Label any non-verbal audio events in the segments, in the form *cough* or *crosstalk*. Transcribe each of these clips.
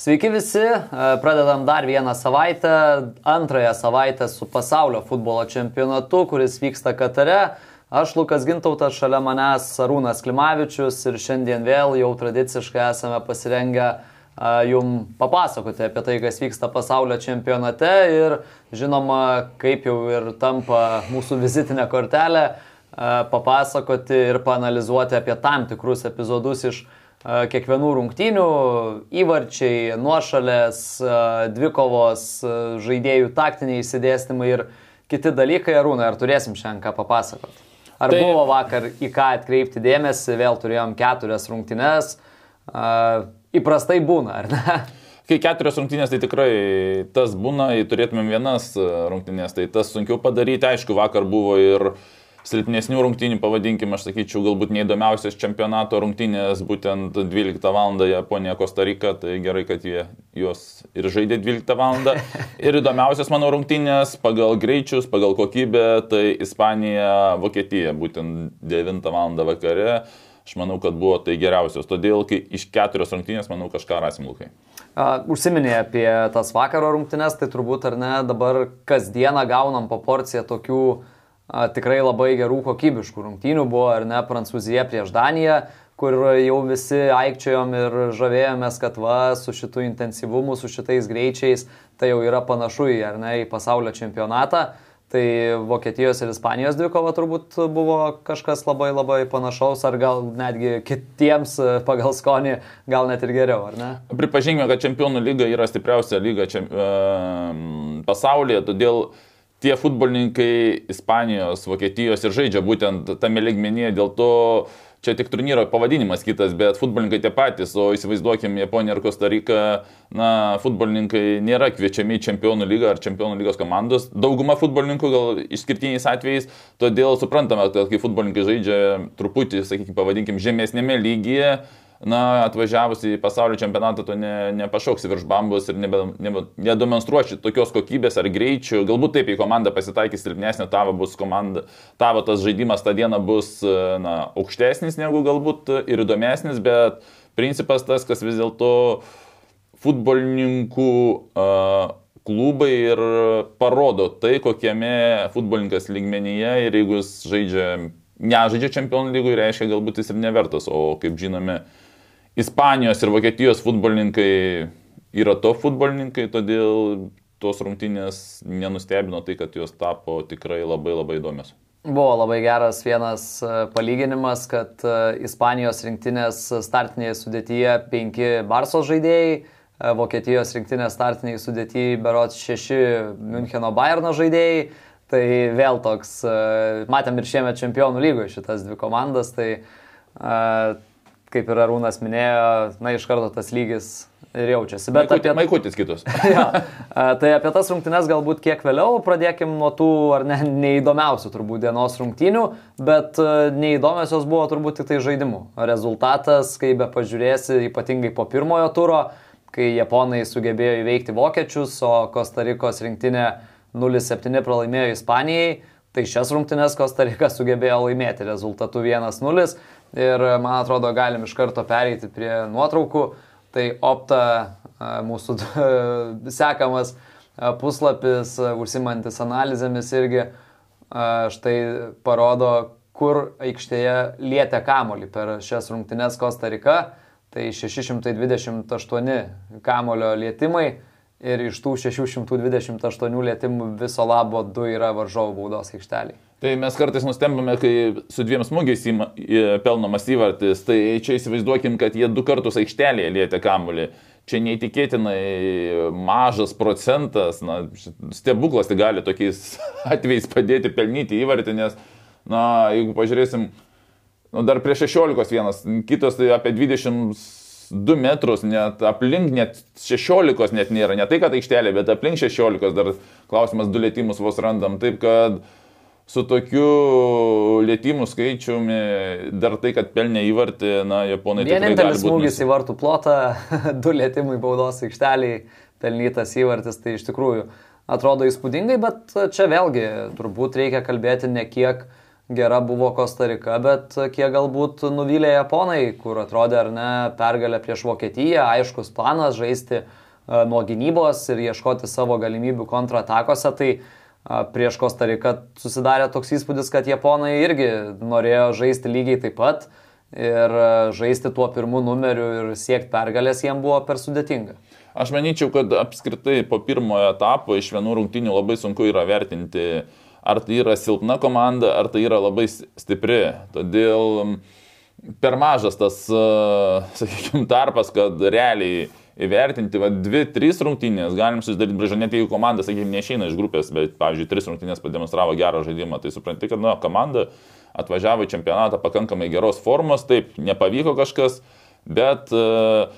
Sveiki visi, e, pradedam dar vieną savaitę, antrąją savaitę su pasaulio futbolo čempionatu, kuris vyksta Katare. Aš Lukas Gintautas, šalia manęs Arūnas Klimavičius ir šiandien vėl jau tradiciškai esame pasirengę jum papasakoti apie tai, kas vyksta pasaulio čempionate ir žinoma, kaip jau ir tampa mūsų vizitinė kortelė, papasakoti ir panalizuoti apie tam tikrus epizodus iš kiekvienų rungtynių, įvarčiai, nuošalės, dvikovos, žaidėjų taktiniai įsidėstymai ir kiti dalykai. Arūna, ar turėsim šiandien ką papasakoti? Ar tai... buvo vakar į ką atkreipti dėmesį, vėl turėjom keturias rungtynes. Įprastai būna, ar ne? Kai keturios rungtynės, tai tikrai tas būna, jei turėtumėm vienas rungtynės, tai tas sunkiau padaryti. Aišku, vakar buvo ir uh, silpnesnių rungtynių, pavadinkime, aš sakyčiau, galbūt neįdomiausias čempionato rungtynės, būtent 12 val. Japonija, Kostarika, tai gerai, kad jie juos ir žaidė 12 val. *laughs* Ir įdomiausias mano rungtynės pagal greičius, pagal kokybę, tai Ispanija, Vokietija, būtent 9 val. vakare. Aš manau, kad buvo tai geriausios. Todėl, kai iš keturios rungtynės, manau, kažką rasim lūkai. Uh, užsiminė apie tas vakaro rungtynės, tai turbūt ar ne, dabar kasdieną gaunam po porciją tokių uh, tikrai labai gerų kokybiškų rungtynių buvo, ar ne, Prancūzija prieš Daniją, kur jau visi aikčiojom ir žavėjomės, kad va, su šitu intensyvumu, su šitais greičiais, tai jau yra panašu į, ar ne, į pasaulio čempionatą. Tai Vokietijos ir Ispanijos dvikova turbūt buvo kažkas labai labai panašaus, ar gal netgi kitiems pagal skonį, gal net ir geriau, ar ne? Pripažinkime, kad čempionų lyga yra stipriausia lyga čia, uh, pasaulyje, todėl uh, tie futbolininkai Ispanijos, Vokietijos ir žaidžia būtent tame ligmenyje, dėl to čia tik turnyro pavadinimas kitas, bet futbolininkai tie patys, o įsivaizduokime Japoniją ir Kostarika, na, futbolininkai nėra kviečiami į čempionų lygą ar čempionų lygos komandos, dauguma futbolininkų gal išskirtiniais atvejais, todėl suprantame, kad kai futbolininkai žaidžia truputį, sakykime, pavadinkim, žemesnėme lygyje, na, atvažiavus į pasaulio čempionatą, tu ne, nepašauksi virš bambus ir nebe, nebe, nedemonstruosi tokios kokybės ar greičių. Galbūt taip, jei komanda pasitaikys silpnesnė, tavo bus komanda, tavo tas žaidimas tą dieną bus na, aukštesnis negu galbūt ir įdomesnis, bet principas tas, kas vis dėlto futbolininkų uh, klubai ir parodo tai, kokiame futbolininkas lygmenyje ir jeigu jis žaidžia, nežaidžia čempionų lygui, reiškia galbūt jis ir nevertas, o kaip žinome, uh, Ispanijos ir Vokietijos futbolininkai yra to futbolininkai, todėl tos rungtynės nenustebino tai, kad jos tapo tikrai labai labai įdomios. Buvo labai geras vienas e, palyginimas, kad e, Ispanijos rinktinės startinėje sudėtyje penki Barsos žaidėjai, e, Vokietijos rinktinės startinėje sudėtyje berots šeši Müncheno Bayerno žaidėjai. Tai vėl toks, matėm ir šiemet čempionų lygoje šitas dvi komandas, tai kaip ir Arūnas minėjo, na iš karto tas lygis ir jaučiasi. Bet Maikutė, apie... Maikutis kitus. *laughs* ja, tai apie tas rungtynes galbūt kiek vėliau, pradėkim nuo tų ar ne neįdomiausių turbūt dienos rungtynių, bet neįdomios jos buvo turbūt tik tai žaidimų. Rezultatas, kai be pažiūrėsi, ypatingai po pirmojo turo, kai japonai sugebėjo įveikti vokiečius, o Kostarikos rinktinė 0-7 pralaimėjo Ispanijai, tai šias rungtynes Kostarika sugebėjo laimėti rezultatu 1-0 Ir man atrodo, galim iš karto pereiti prie nuotraukų. Tai opta mūsų sekamas puslapis, užsimantis analizėmis irgi štai parodo, kur aikštėje lietė kamolį per šias rungtynes Kostarika. Tai 628 kamolio lietimai ir iš tų 628 lietimų viso labo 2 yra varžovų baudos aikšteliai. Tai mes kartais nustembame, kai su dviem smūgiais pelnomas įvartis, tai čia įsivaizduokim, kad jie du kartus aikštelėje lietė kamuolį. Čia neįtikėtinai mažas procentas, na, stebuklas tai gali tokiais *laughs* atvejais padėti pelnyti įvartį, nes, na, jeigu pažiūrėsim, nu, dar prie 16 vienas, kitos tai apie 22 metrus, net aplink net 16 net nėra, ne tai, kad aikštelė, bet aplink 16 dar klausimas, du lėtimus vos randam, taip kad su tokiu lėtimų skaičiumi, dar tai, kad pelnė įvartį, na, japonai tikrai. Vienintelis smūgis į vartų plotą, *laughs* du lėtimai baudos aikšteliai, pelnytas įvartis, tai iš tikrųjų atrodo įspūdingai, bet čia vėlgi turbūt reikia kalbėti ne kiek gera buvo Kostarika, bet kiek galbūt nuvylė Japonai, kur atrodė ar ne pergalė prieš Vokietiją, aiškus planas žaisti nuo gynybos ir ieškoti savo galimybių kontratakose, tai prieš Kostariką susidarė toks įspūdis, kad Japonai irgi norėjo žaisti lygiai taip pat ir žaisti tuo pirmu numeriu ir siekti pergalės jiem buvo per sudėtinga. Aš manyčiau, kad apskritai po pirmojo etapo iš vienų rungtinių labai sunku yra vertinti, ar tai yra silpna komanda, ar tai yra labai stipri. Todėl per mažas tas, *laughs* sakykime, tarpas, kad realiai įvertinti, va, dvi, trys rungtynės, galim susidaryti brėžą, net jeigu komanda, sakykime, neišeina iš grupės, bet, pavyzdžiui, tris rungtynės pademonstravo gerą žaidimą, tai supranti, kad, na, komanda atvažiavo į čempionatą pakankamai geros formos, taip, nepavyko kažkas, bet uh,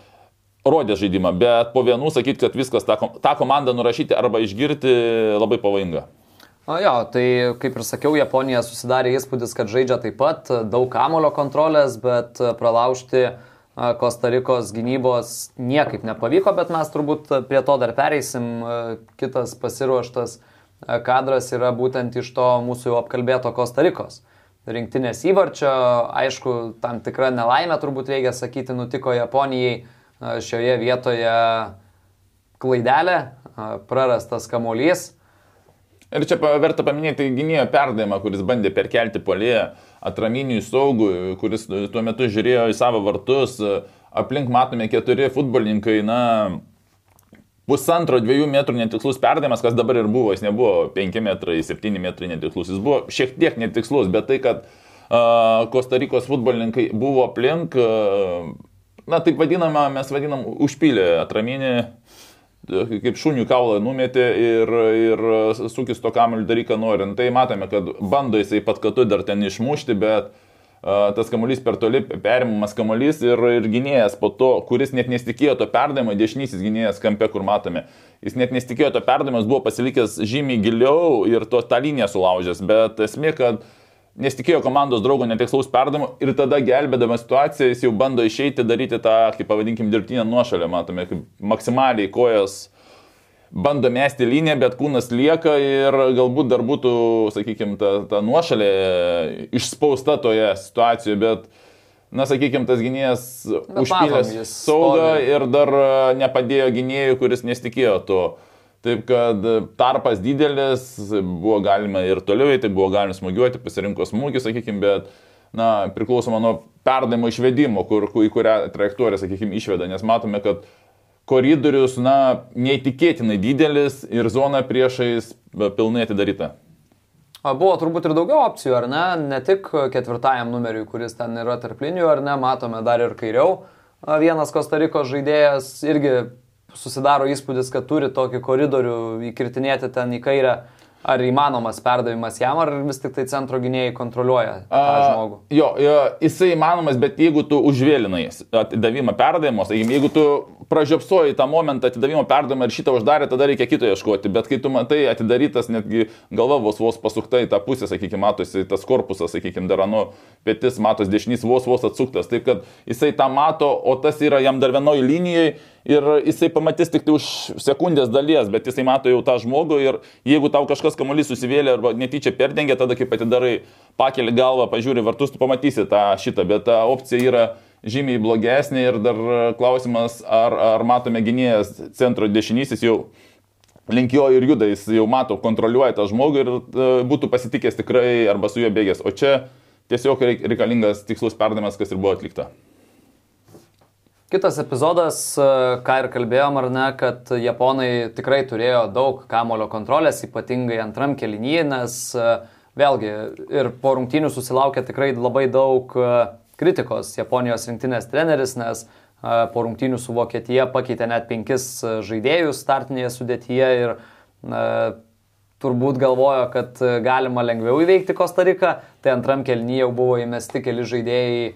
rodė žaidimą, bet po vienų sakyti, kad viskas tą, tą komandą nurašyti arba išgirti labai pavojinga. O jo, tai kaip ir sakiau, Japonija susidarė įspūdis, kad žaidžia taip pat, daug kamulio kontrolės, bet pralaužti Kostarikos gynybos niekaip nepavyko, bet mes turbūt prie to dar pereisim. Kitas pasiruoštas kadras yra būtent iš to mūsų jau apkalbėto Kostarikos rinktinės įvarčio. Aišku, tam tikra nelaimė turbūt reikia sakyti nutiko Japonijai šioje vietoje klaidelė, prarastas kamuolys. Ir čia verta paminėti gynėjo perdavimą, kuris bandė perkelti polėje atraminiui saugui, kuris tuo metu žiūrėjo į savo vartus. Aplink matome keturi futbolininkai, na, pusantro, dviejų metrų netikslus perdavimas, kas dabar ir buvo, jis nebuvo 5 metrai, 7 metrai netikslus, jis buvo šiek tiek netikslus, bet tai, kad uh, Kostarikos futbolininkai buvo aplink, uh, na taip vadinama, mes vadinam, užpylė atraminį, kaip šunių kaulą numetė ir, ir sukis to kamuolį daryk, ką nori. Nu, tai matome, kad bando jisai pat katu dar ten išmušti, bet uh, tas kamuolys per toli perimamas kamuolys ir, ir gynėjas po to, kuris net nesitikėjo to perdavimo, dešinysis gynėjas kampe, kur matome. Jis net nesitikėjo to perdavimas, buvo pasilikęs žymiai giliau ir to tą liniją sulaužęs, bet esmė, kad uh, nesitikėjo komandos draugo netikslaus perdavimo ir tada gelbėdamas situaciją jis jau bando išeiti, daryti tą, kaip pavadinkim, dirbtinę nuošalę, matome, kaip maksimaliai kojas bando mesti liniją, bet kūnas lieka ir galbūt dar būtų, sakykime, ta, ta nuošalė išspausta toje situacijoje, bet, na, sakykime, tas gynėjas užpylęs saugą ir dar nepadėjo gynėjui, kuris nesitikėjo to. Taip kad tarpas didelis, buvo galima ir toliau eiti, buvo galima smūgiuoti, pasirinko smūgį, sakykime, bet, na, priklausoma nuo perdavimo išvedimo, kur, į kurią trajektoriją, sakykime, išveda, nes matome, kad koridorius, na, neįtikėtinai didelis ir zona priešais pilnai atidaryta. Buvo turbūt ir daugiau opcijų, ar ne? Ne tik ketvirtajam numeriui, kuris ten yra tarp linijų, ar ne, matome dar ir kairiau. Vienas Kostarikos žaidėjas irgi susidaro įspūdis, kad turi tokį koridorių įkirtinėti ten į kairę. Ar įmanomas perdavimas jam, ar vis tik tai centro gynėjai kontroliuoja tą žmogų? A, jo, jo, jisai įmanomas, bet jeigu tu užvėlinai atidavimą perdavimo, sakykime, jeigu tu pražiopsoji tą momentą atidavimo perdavimą ir šitą uždarė, tada reikia kito ieškoti. Bet kai tu matai atidarytas, netgi galva vos vos pasukta į tą pusę, sakykime, matosi tas korpusas, sakykime, daranu, pėtis matos dešinys vos vos atsuktas. Taip kad jisai tą mato, o tas yra jam dar vienoje linijoje ir jisai pamatys tik tai už sekundės dalies, bet jisai mato jau tą žmogų ir jeigu tau kažkas kamuolys susivėlė arba netyčia perdengia, tada kaip atidarai, pakeli galvą, pažiūri vartus, tu pamatysi tą šitą, bet ta opcija yra žymiai blogesnė ir dar klausimas, ar, ar matome gynėjas centro dešinysis jau link jo ir juda, jis jau mato, kontroliuoja tą žmogų ir e, būtų pasitikęs tikrai arba su juo bėgęs. O čia tiesiog reikalingas tikslus perdavimas, kas ir buvo atlikta. Kitas epizodas, e, ką ir kalbėjom, ar ne, kad japonai tikrai turėjo daug kamulio kontrolės, ypatingai antram kelinyje, nes e, vėlgi ir po rungtynių susilaukė tikrai labai daug kritikos Japonijos rinktinės treneris, nes po rungtynių su Vokietija pakeitė net penkis žaidėjus startinėje sudėtyje ir na, turbūt galvojo, kad galima lengviau įveikti Kostariką, tai antram kelnyje jau buvo įmesti keli žaidėjai,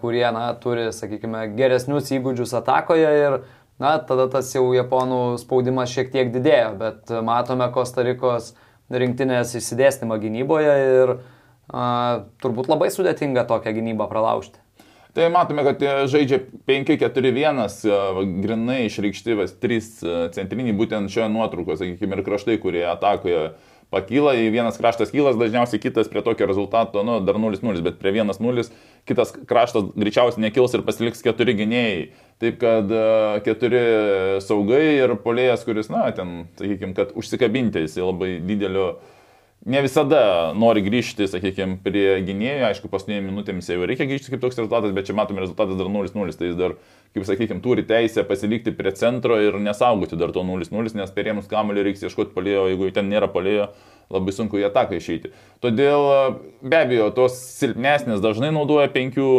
kurie na, turi, sakykime, geresnius įgūdžius atakoje ir na, tada tas jau japonų spaudimas šiek tiek didėjo, bet matome Kostarikos rinktinės įsidėstymą gynyboje ir a, turbūt labai sudėtinga tokią gynybą pralaužti. Tai matome, kad žaidžia 5-4-1, grinai išreikšti 3 centriniai, būtent šioje nuotraukoje, sakykime, ir kraštai, kurie atakoje pakyla, į vienas kraštas kylas, dažniausiai kitas prie tokio rezultato, nu, dar 0-0, bet prie 1-0 kitas kraštas greičiausiai nekils ir pasiliks keturi gynėjai. Taip kad e, keturi saugai ir polėjas, kuris, na, ten, sakykime, kad užsikabinti, jis labai didelio uh, ne visada nori grįžti, sakykime, prie gynėjų, aišku, paskutinėmis minutėmis jau reikia grįžti kaip toks rezultatas, bet čia matome rezultatas dar 0-0, tai jis dar, kaip sakykime, turi teisę pasilikti prie centro ir nesaugoti dar to 0-0, nes perėmus kamuolį reiks ieškoti palėjo, jeigu ten nėra palėjo, labai sunku į ataką išeiti. Todėl be abejo, tos silpnesnės dažnai naudoja penkių,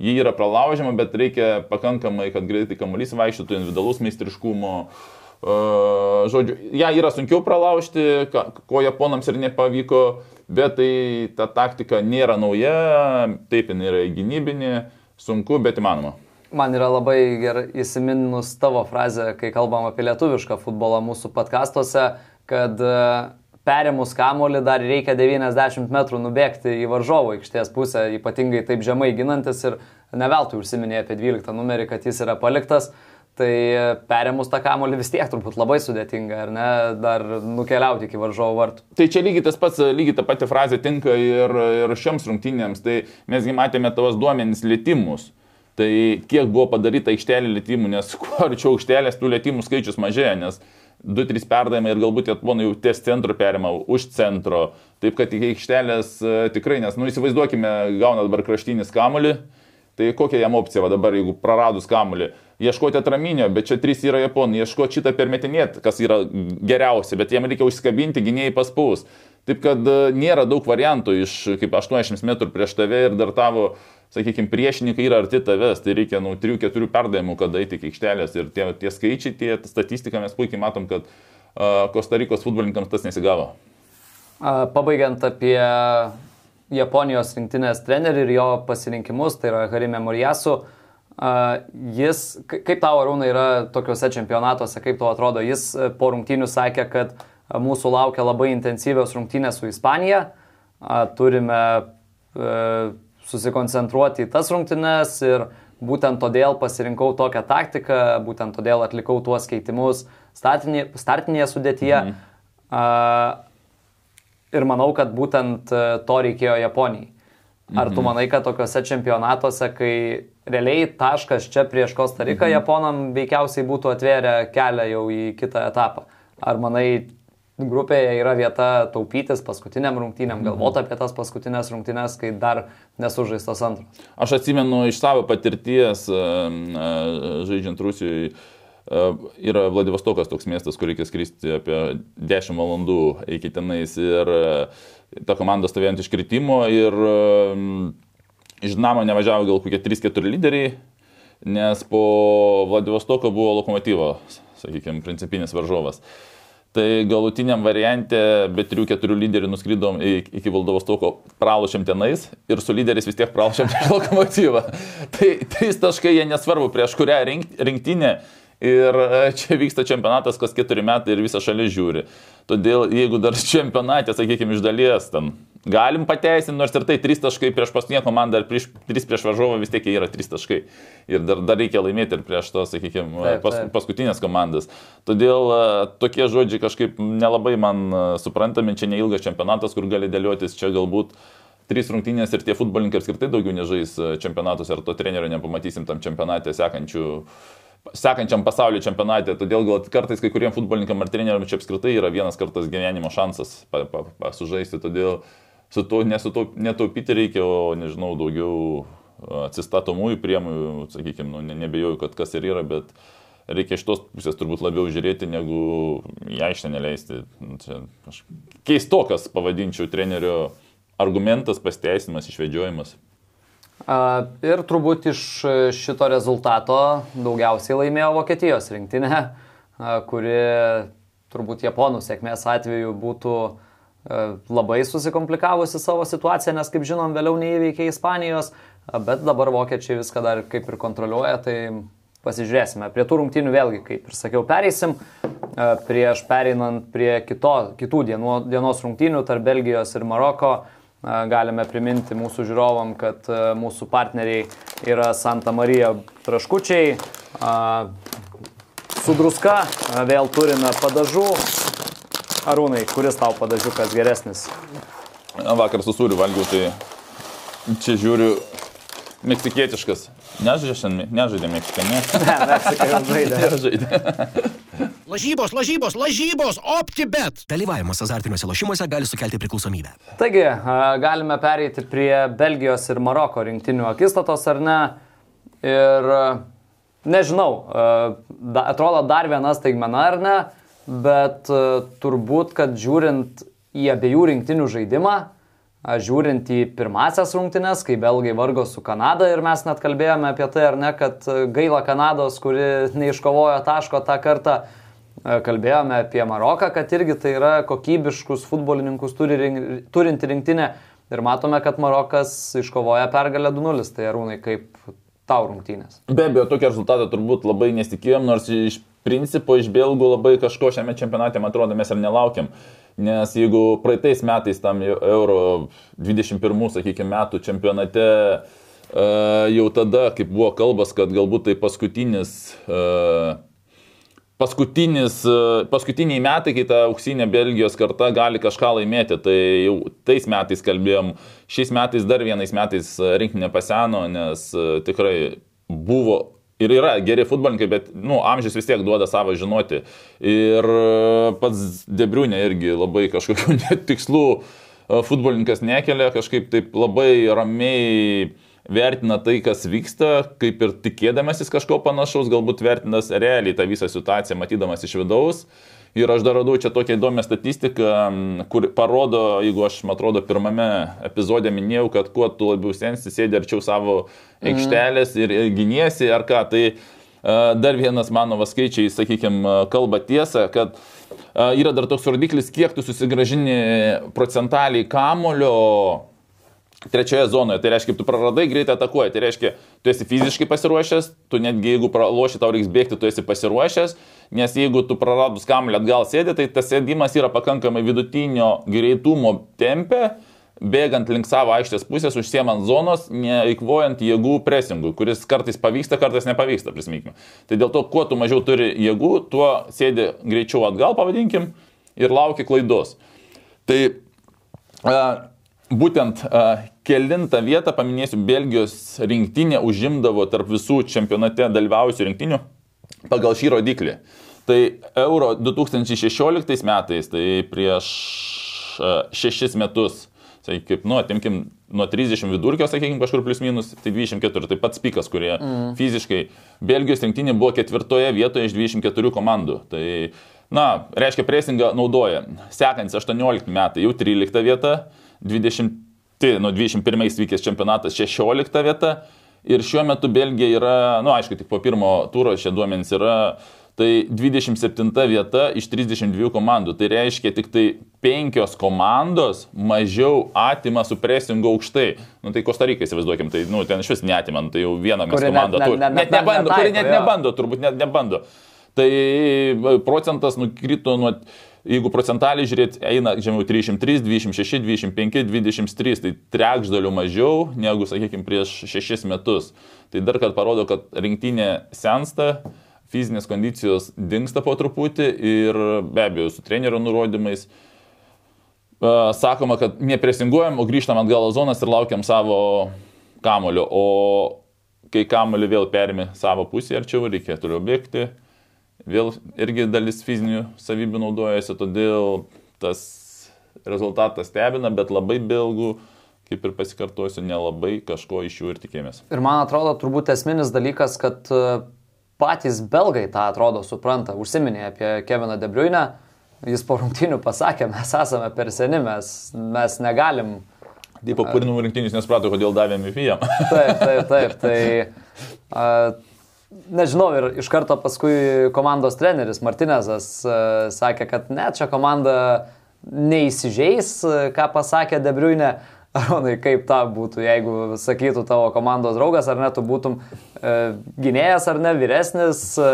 jį yra pralaužiama, bet reikia pakankamai, kad greitai kamuolys vaikščiotų individualus meistriškumo. Uh, Žodžiu, ją yra sunkiau pralaužti, ko japonams ir nepavyko, bet tai ta taktika nėra nauja, taip jinai yra gynybinė, sunku, bet įmanoma. Man yra labai gerai įsiminus tavo frazę, kai kalbam apie lietuvišką futbolą mūsų podkastuose, kad e, perėmus kamolį dar reikia 90 metrų nubėgti į varžovo aikštės pusę, ypatingai taip žemai ginantis ir neveltui užsiminė apie 12 numerį, kad jis yra paliktas. Uh, Tai perėmus tą kamolį vis tiek turbūt labai sudėtinga, ar ne, dar nukeliauti iki varžovo vartų. Tai čia lygiai tas pats, lygiai ta pati frazė tinka ir, ir šiems rungtynėms. Tai mesgi matėme tavas duomenys lėtimus. Tai kiek buvo padaryta aikštelė lėtimų, nes kuo arčiau aikštelės, tų lėtimų skaičius mažėja, nes 2-3 perdavimai ir galbūt japonai jau ties centro perima, už centro. Taip kad iki aikštelės e, tikrai, nes, nu įsivaizduokime, gauna dabar kraštinis kamolį, tai kokia jam opcija va, dabar, jeigu praradus kamolį? ieškoti atraminio, bet čia trys yra japonai, ieškoti šitą permetinėt, kas yra geriausia, bet jiem reikia užsikabinti, gynėjai paspaus. Taip kad e, nėra daug variantų iš kaip 80 metrų prieš tave ir dar tavo, sakykime, priešininkai yra arti tavęs, tai reikia nuo 3-4 perdavimų, kad eiti iki aikštelės ir tie, tie skaičiai, tie statistika mes puikiai matom, kad uh, Kostarikos futbolininkams tas nesigavo. Pabaigiant apie Japonijos rinktinės trenerį ir jo pasirinkimus, tai yra Harime Morijasu. Jis, kaip tavo arūna yra tokiuose čempionatuose, kaip tau atrodo, jis e, po rungtynių sakė, kad e, mūsų laukia labai intensyvios rungtynės su Ispanija, turime e, susikoncentruoti į tas rungtynes ir būtent todėl pasirinkau tokią taktiką, būtent todėl atlikau tuos keitimus startinė, startinėje sudėtyje. Mhm. Ir manau, kad būtent to reikėjo Japonijai. Ar tu mhm. manai, kad tokiuose čempionatuose, kai realiai taškas čia prieš Kostariką mhm. Japonam veikiausiai būtų atvėrę kelią jau į kitą etapą? Ar manai, grupėje yra vieta taupytis paskutiniam rungtynėm, mhm. galvoti apie tas paskutinės rungtynės, kai dar nesužaistas antras? Aš atsimenu iš savo patirties žaidžiant Rusijoje. Yra Vladivostokas toks miestas, kur reikia skristi apie 10 valandų iki tenais ir uh, ta komanda stovėjant iškritimo ir um, iš Dinamo nevažiavo gal kokie 3-4 lyderiai, nes po Vladivostoko buvo lokomotyvo, sakykime, principinis varžovas. Tai galutiniam variante be 3-4 lyderių nuskridom iki Valdovostoko pralošiam tenais ir su lyderiais vis tiek pralošiam prieš *laughs* lokomotyvą. Tai trys taškai jie nesvarbu prieš kurią rinktinę Ir e, čia vyksta čempionatas kas keturi metai ir visa šalis žiūri. Todėl jeigu dar čempionatė, sakykime, iš dalies ten galim pateisinti, nors ir tai 3 taškai prieš paskutinę komandą ar prieš, 3 prieš varžovą vis tiek yra 3 taškai. Ir dar, dar reikia laimėti ir prieš to, sakykime, pas, paskutinės komandas. Todėl e, tokie žodžiai kažkaip nelabai man e, suprantami, čia neilgas čempionatas, kur gali dėliotis, čia galbūt trys rungtynės ir tie futbolininkai apskritai daugiau nežais čempionatus, ar to trenerio nepamatysim tam čempionate sekančių sekančiam pasaulio čempionate, todėl gal kartais kai kuriems futbolininkam ar treneriam čia apskritai yra vienas kartas gyvenimo šansas pa, pa, pa, sužaisti, todėl su to, nesuto, netaupyti reikia, o nežinau, daugiau atsistatomųjų priemonių, sakykime, nu, ne, nebejoju, kad kas ir yra, bet reikia iš tos pusės turbūt labiau žiūrėti, negu į aikštę neleisti. Nu, čia aš keistokas pavadinčiau trenerio argumentas, pasteisimas, išvedžiojimas. Ir turbūt iš šito rezultato daugiausiai laimėjo Vokietijos rinktinė, kuri turbūt Japonų sėkmės atveju būtų labai susikomplikavusi savo situaciją, nes kaip žinom, vėliau neįveikė Ispanijos, bet dabar vokiečiai viską dar kaip ir kontroliuoja, tai pasižiūrėsime. Prie tų rungtynių vėlgi, kaip ir sakiau, pereisim. Prieš pereinant prie kito, kitų dienų, dienos rungtynių tarp Belgijos ir Maroko, galime priminti mūsų žiūrovam, kad mūsų partneriai yra Santa Marija Traškučiai. Su druska vėl turime padažų. Arūnai, kuris tau padažiukas geresnis? Vakar su sūriu valgiau, tai čia žiūriu meksikietiškas. Nežaidė, nežaidė meksikanė. *laughs* Ne, Meksikai jau žaidė. *laughs* Lažybos, lažybos, lažybos, OptiBet. Dalyvavimas azartiniuose lošimuose gali sukelti priklausomybę. Taigi, a, galime pereiti prie Belgijos ir Maroko rinktinių akistatos, ar ne? Ir nežinau, a, da, atrodo dar viena staigmena, ar ne? Bet turbūt, kad žiūrint į abiejų rinktinių žaidimą, a, žiūrint į pirmasias rungtynes, kai belgai vargo su Kanada ir mes net kalbėjome apie tai, ar ne, kad gaila Kanados, kuri neiškovojo taško tą kartą, a, kalbėjome apie Maroką, kad irgi tai yra kokybiškus futbolininkus turi, rink- turinti rinktinė ir matome, kad Marokas iškovoja pergalę 2-0, tai arūnai kaip tau rungtynės. Be abejo, tokio rezultato turbūt labai nesitikėjom, nors iš principo iš belgų labai kažko šiame čempionate, man atrodo, mes ir nelaukiam. Nes jeigu praeitais metais tam Euro 21, sakykime, metų čempionate e, jau tada, kaip buvo kalbas, kad galbūt tai paskutinis e, e, paskutiniai metai, kai ta auksinė Belgijos karta gali kažką laimėti, tai jau tais metais kalbėjom, šiais metais dar vienais metais rinkinė paseno, nes e, tikrai buvo ir yra geri futbolininkai, bet, nu, amžius vis tiek duoda savo žinoti. Ir e, pats Debriunė irgi labai kažkokių *laughs* tikslų e, futbolininkas nekelia, kažkaip taip labai ramiai vertina tai, kas vyksta, kaip ir tikėdamasis kažko panašaus, galbūt vertinas realiai tą visą situaciją, matydamas iš vidaus. Ir aš dar radau čia tokią įdomią statistiką, kur parodo, jeigu aš, man atrodo, pirmame epizode minėjau, kad kuo tu labiau sensi, sėdi arčiau savo aikštelės ir, giniesi ar ką. Tai a, dar vienas mano skaičiai, sakykime, kalba tiesą, kad a, yra dar toks rodiklis, kiek tu susigražini procentaliai kamulio trečioje zonoje. Tai reiškia, tu praradai, greitai atakuoji. Tai reiškia, tu esi fiziškai pasiruošęs, tu netgi jeigu praloši, tau reiks bėgti, tu esi pasiruošęs, nes jeigu tu praradus kamuolį atgal sėdi, tai tas sėdimas yra pakankamai vidutinio greitumo tempe, bėgant link savo aikštės pusės, užsiemant zonos, neįkvojant jėgų presingų, kuris kartais pavyksta, kartais nepavyksta, prisiminkime. Tai dėl to, kuo tu mažiau turi jėgų, tuo sėdi greičiau atgal, pavadinkim, ir lauki klaidos. Tai a, būtent kelintą vietą, paminėsiu, Belgijos rinktinė užimdavo tarp visų čempionate dalyvaujusių rinktinių pagal šį rodiklį. Tai Euro 2016 metais, tai prieš šešis metus, tai kaip, nu, atimkim, nuo 30 vidurkio, sakykime, kažkur plus minus, tai 24, tai pats pikas, kurie mm. fiziškai Belgijos rinktinė buvo ketvirtoje vietoje iš 24 komandų. Tai, na, reiškia, presingą naudoja. Sekantis 18 metai jau 13 vieta, 20, tai, nuo 21 vykęs čempionatas 16 vieta. Ir šiuo metu Belgija yra, na, nu, aišku, tik po pirmo turo šie duomenys yra, tai 27 vieta iš 32 komandų. Tai reiškia, tik tai penkios komandos mažiau atima su presingu aukštai. Nu, tai Kostarika įsivaizduokim, tai, nu, ten iš vis neatima, nu, tai jau viena mes Kuri net- komanda. net- turi. net- Net net- nebando, kuri net jo. nebando, turbūt net nebando. Tai procentas nukrito nuo, jeigu procentaliai žiūrėt, eina žemiau 303, 26, 25, 23, tai trečdalių mažiau negu, sakykime, prieš šešis metus. Tai dar kad parodo, kad rinktinė sensta, fizinės kondicijos dinksta po truputį ir be abejo su trenerio nurodymais. Sakoma, kad nepresinguojam, o grįžtam atgal zonas ir laukiam savo kamulio. O kai kamulį vėl perimi savo pusę arčiau, reikia toliau bėgti vėl irgi dalis fizinių savybių naudojasi, todėl tas rezultatas stebina, bet labai belgų, kaip ir pasikartosiu, nelabai kažko iš jų ir tikėjomės. Ir man atrodo, turbūt esminis dalykas, kad e, patys belgai tą atrodo supranta. Užsiminė apie Keviną Debriuinę, jis po rungtinių pasakė, mes esame per seni, mes, mes negalim. Taip, po kūrinų rinktinius nesuprato, kodėl davėme jam. Taip, taip, taip. Tai *laughs* a, nežinau, ir iš karto paskui komandos treneris Martinezas a, sakė, kad ne, čia komanda neįsižeis, a, ką pasakė Debriuinė. *laughs* Aronai, kaip ta būtų, jeigu sakytų tavo komandos draugas, ar ne, tu būtum e, gynėjas ar ne, vyresnis, e,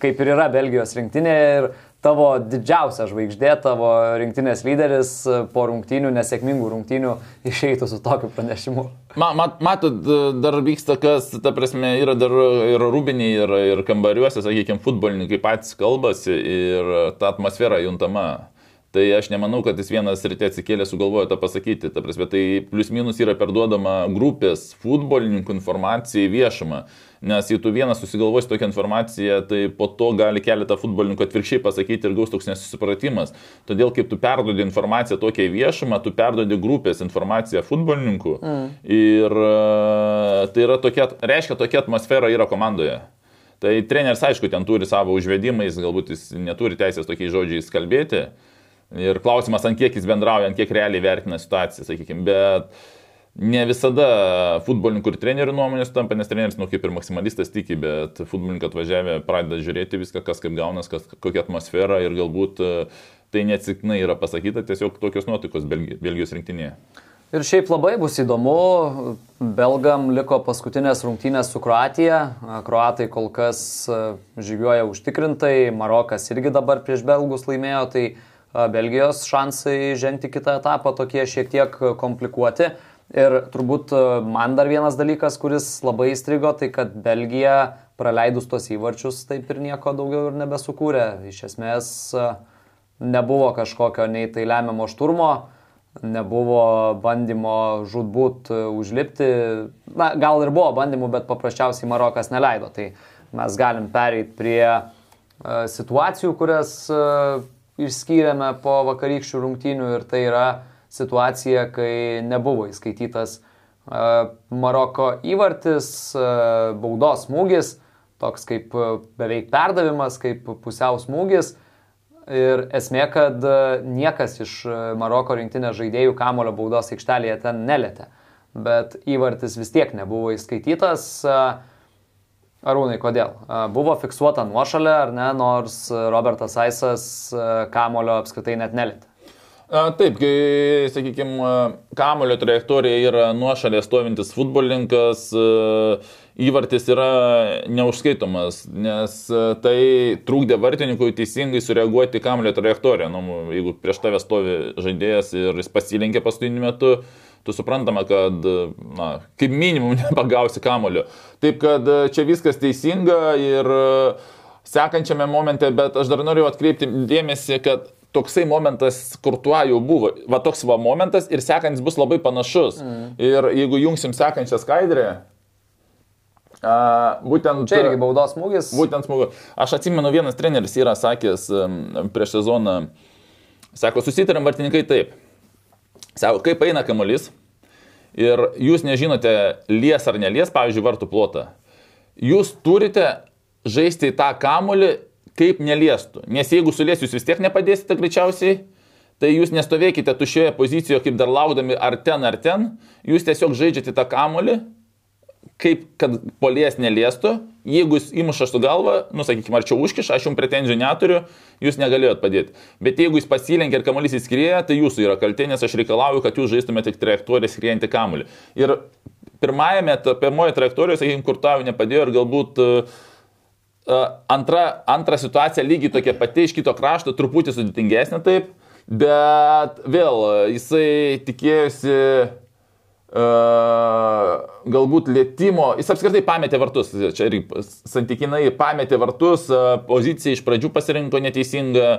kaip ir yra Belgijos rinktinėje ir tavo didžiausia žvaigždė, tavo rinktinės lyderis po rungtynių, nesėkmingų rungtynių išeitų su tokiu pranešimu. Ma, mat, matot, dar vyksta kas, ta prasme, yra dar ir rūbiniai, ir, ir kambariuose, sakykime, futbolininkai patys kalbasi ir ta atmosfera juntama. Tai aš nemanau, kad jis vienas ryte atsikėlė sugalvojo tą pasakyti. Ta prasme, tai plius minus yra perduodama grupės futbolininkų informacija į viešumą. Nes jei tu vienas susigalvosi tokią informaciją, tai po to gali keletą futbolininkų atvirkščiai pasakyti ir gaus toks nesusipratimas. Todėl, kaip tu perduodi informaciją tokia į viešumą, tu perduodi grupės informaciją futbolininkų. Mm. Ir e, tai yra tokia, reiškia, tokia atmosfera yra komandoje. Tai treneris, aišku, ten turi savo užvedimais, galbūt jis neturi teisės tokiais žodžiais kalbėti. Ir klausimas, ant kiek jis bendrauja, ant kiek realiai vertina situaciją, sakykime. Bet ne visada futbolininkų ir trenerių nuomonės tampa, nes treneris, nu, kaip ir maksimalistas tiki, bet futbolininkai atvažiavę pradeda žiūrėti viską, kas kaip gaunas, kas, kokia atmosfera ir galbūt e, tai neatsiknai yra pasakyta, tiesiog tokios nuotaikos Belgijos rinktinėje. Ir šiaip labai bus įdomu, belgam liko paskutinės rungtynės su Kroatija, kroatai kol kas e, žygiuoja užtikrintai, Marokas irgi dabar prieš belgus laimėjo, tai Belgijos šansai žengti kitą etapą tokie šiek tiek komplikuoti. Ir turbūt man dar vienas dalykas, kuris labai įstrigo, tai kad Belgija praleidus tos įvarčius taip ir nieko daugiau ir nebesukūrė. Iš esmės nebuvo kažkokio nei tai lemiamo šturmo, nebuvo bandymo žudbūt užlipti. Na, gal ir buvo bandymų, bet paprasčiausiai Marokas neleido. Tai mes galim pereiti prie situacijų, kurias išskyrėme po vakarykščių rungtynių ir tai yra situacija, kai nebuvo įskaitytas Maroko įvartis, baudos smūgis, toks kaip beveik perdavimas, kaip pusiau smūgis. Ir esmė, kad niekas iš Maroko rinktinės žaidėjų kamulio baudos aikštelėje ten nelėtė. Bet įvartis vis tiek nebuvo įskaitytas. Arūnai, kodėl? Buvo fiksuota nuošalė, ar ne, nors Robertas Aisas kamulio apskritai net nelėtė. Taip, kai, sakykime, kamulio trajektorija yra nuošalė stovintis futbolininkas, įvartis yra neužskaitomas, nes tai trūkdė vartininkui teisingai sureaguoti kamulio trajektoriją. Nu, jeigu prieš tave stovi žaidėjas ir jis pasilinkė paskutiniu metu, tu suprantama, kad, na, kaip minimum *laughs* nepagausi kamulio. Taip kad čia viskas teisinga ir sekančiame momente, bet aš dar noriu atkreipti dėmesį, kad toksai momentas, kur tuo jau buvo. Va toks va momentas ir sekantis bus labai panašus. Mm. Ir jeigu jungsim sekančią skaidrę, Uh, būtent, Čia irgi baudos smūgis. Būtent smūgis. Aš atsimenu, vienas treneris yra sakęs prieš sezoną, sako, susitarėm vartininkai taip. Sako, kaip eina kamuolys ir jūs nežinote, lies ar nelies, pavyzdžiui, vartų plotą. Jūs turite žaisti tą kamuolį, kaip neliestų. Nes jeigu sulies jūs vis tiek nepadėsite greičiausiai, tai jūs nestovėkite tušioje pozicijoje, kaip dar laukdami ar ten, ar ten. Jūs tiesiog žaidžiate tą kamuolį kaip kad polies neliestų, jeigu jis įmuša su galva, nu, sakykime, arčiau užkiša, aš jums pretenzijų neturiu, jūs negalėjot padėti. Bet jeigu jis pasilenkia ir kamuolys įskrieja, tai jūsų yra kaltė, nes aš reikalauju, kad jūs žaistumėte tik trajektoriją skriejantį kamuolį. Ir pirmajame, pirmoje trajektorijoje, sakykime, kur tau nepadėjo ir galbūt uh, antra, antra situacija lygiai tokia pati iš kito krašto, truputį sudėtingesnė taip, bet vėl jisai tikėjosi galbūt lėtimo, jis apskritai pametė vartus, čia ir santykinai pametė vartus, poziciją iš pradžių pasirinko neteisingą,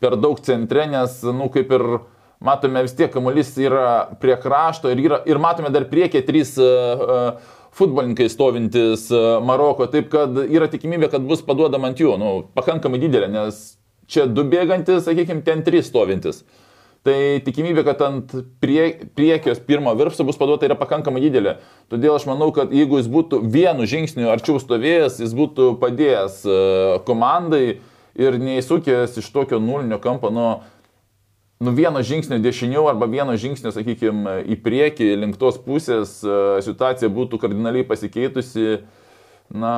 per daug centre, nes, nu, kaip ir matome vis tiek, kamuolys yra prie krašto ir, yra, ir matome dar priekyje trys uh, futbolininkai stovintis uh, Maroko, taip kad yra tikimybė, kad bus paduodama ant jų, nu, pakankamai didelė, nes čia du bėgantis, sakykime, ten trys stovintis. Tai tikimybė, kad ant prie, priekios pirmo virpsto bus paduota yra pakankamai didelė. Todėl aš manau, kad jeigu jis būtų vienu žingsniu arčiau stovėjęs, jis būtų padėjęs e, komandai ir neįsukęs iš tokio nulinio kampo nuo nu vieno žingsnio dešiniau arba vieno žingsnio, sakykime, į priekį link tos pusės e, situacija būtų kardinaliai pasikeitusi. Na,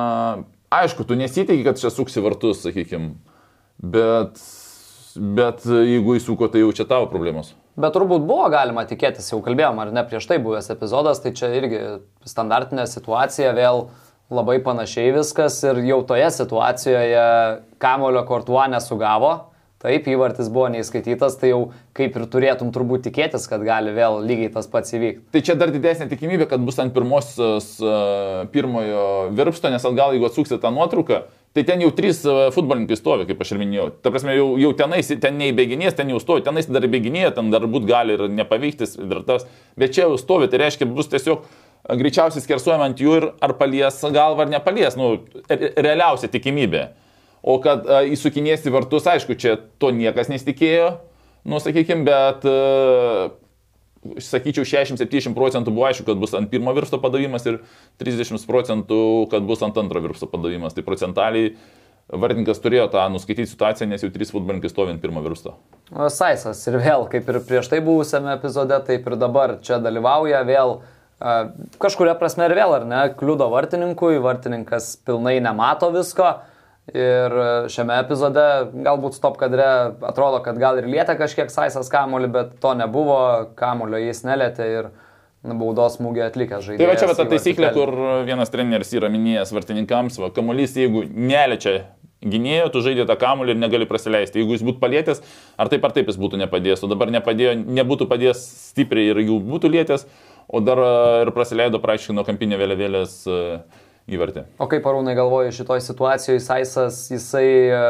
aišku, tu nesitikė, kad čia suksi vartus, sakykime, bet bet jeigu įsuko, tai jau čia tavo problemos. Bet turbūt buvo galima tikėtis, jau kalbėjom, ar ne prieš tai buvęs epizodas, tai čia irgi standartinė situacija, vėl labai panašiai viskas ir jau toje situacijoje kamulio kortuo nesugavo, Taip, įvartis buvo neįskaitytas, tai jau kaip ir turėtum turbūt tikėtis, kad gali vėl lygiai tas pats įvykti. Tai čia dar didesnė tikimybė, kad bus ant pirmosios uh, pirmojo virpsto, nes atgal, jeigu atsuksi tą nuotrauką, tai ten jau trys uh, futbolininkai stovi, kaip aš ir minėjau. Ta prasme, jau, jau tenais, ten neįbėginės, ten jau stovi, tenais dar įbėginėje, ten dar būt gali ir nepavyktis, ir tas, bet čia jau stovi, tai reiškia, bus tiesiog greičiausiai skersuojama ant jų ir ar palies galvą ar nepalies, nu, realiausia tikimybė. O kad a, įsukinės į vartus, aišku, čia to niekas nesitikėjo, nu, sakykime, bet, a, sakyčiau, 60-70 procentų buvo aišku, kad bus ant pirmo virsto padavimas ir 30 procentų, kad bus ant antro virsto padavimas. Tai procentaliai vartininkas turėjo tą nuskaityti situaciją, nes jau trys futbolininkai stovi ant pirmo virsto. Saisas ir vėl, kaip ir prieš tai buvusiame epizode, taip ir dabar čia dalyvauja vėl. Kažkuria prasme ir vėl, ar ne, kliudo vartininkui, vartininkas pilnai nemato visko, Ir šiame epizode galbūt stop kadre atrodo, kad gal ir lietė kažkiek Saisas kamuolį, bet to nebuvo, kamuolio jis nelėtė ir baudos smūgį atlikęs žaidėjas. Tai va čia va ta taisyklė, kur vienas treneris yra minėjęs vartininkams, va, kamuolys jeigu neliečia gynėjo, tu žaidė tą kamuolį ir negali praleisti. Jeigu jis būtų palėtęs, ar taip ar taip jis būtų nepadėjęs, o dabar nepadėjo, nebūtų padėjęs stipriai ir jų būtų lietęs, o dar ir praleido praktiškai nuo kampinio vėliavėlės. Uh, įvartį. O kaip arūnai galvoja šitoje situacijoje, Saisas, jisai e,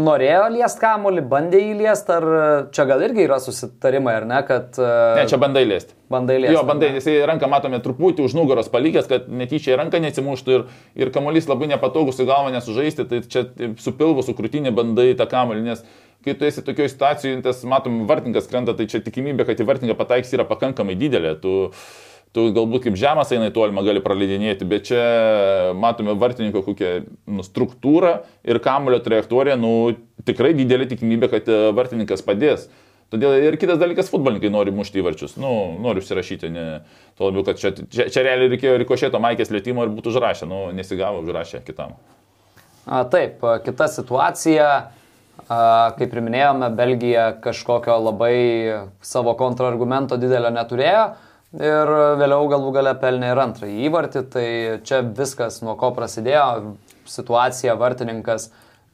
norėjo liest kamuolį, bandė jį liest, ar e, čia gal irgi yra susitarimai, ar ne, kad... E, ne, čia bandai liesti. Bandai liesti. Jo, bandai, jisai ranką matome truputį už nugaros palikęs, kad netyčia ranką nesimuštų ir, ir kamuolys labai nepatogus į galvą nesužaisti, tai čia su pilvu, su krūtinė bandai tą kamuolį, nes kai tu esi tokioje situacijoje, tas matom, vartininkas krenta, tai čia tikimybė, kad į vartininką pataiks yra pakankamai didelė. Tu, tu galbūt kaip žemas eina į tolimą gali praleidinėti, bet čia matome vartininko kokią nu, struktūrą ir kamulio trajektoriją, nu, tikrai didelė tikimybė, kad e, vartininkas padės. Todėl ir kitas dalykas, futbolininkai nori mušti įvarčius, nu, nori užsirašyti, ne, to labiau, kad čia, čia, čia realiai reikėjo rikošėto maikės lėtimo ir būtų užrašę, nu, nesigavo, užrašė kitam. A, taip, kita situacija, a, kaip ir minėjome, Belgija kažkokio labai savo kontrargumento didelio neturėjo ir vėliau galų gale pelnė ir antrąjį įvartį. Tai čia viskas nuo ko prasidėjo. Situacija vartininkas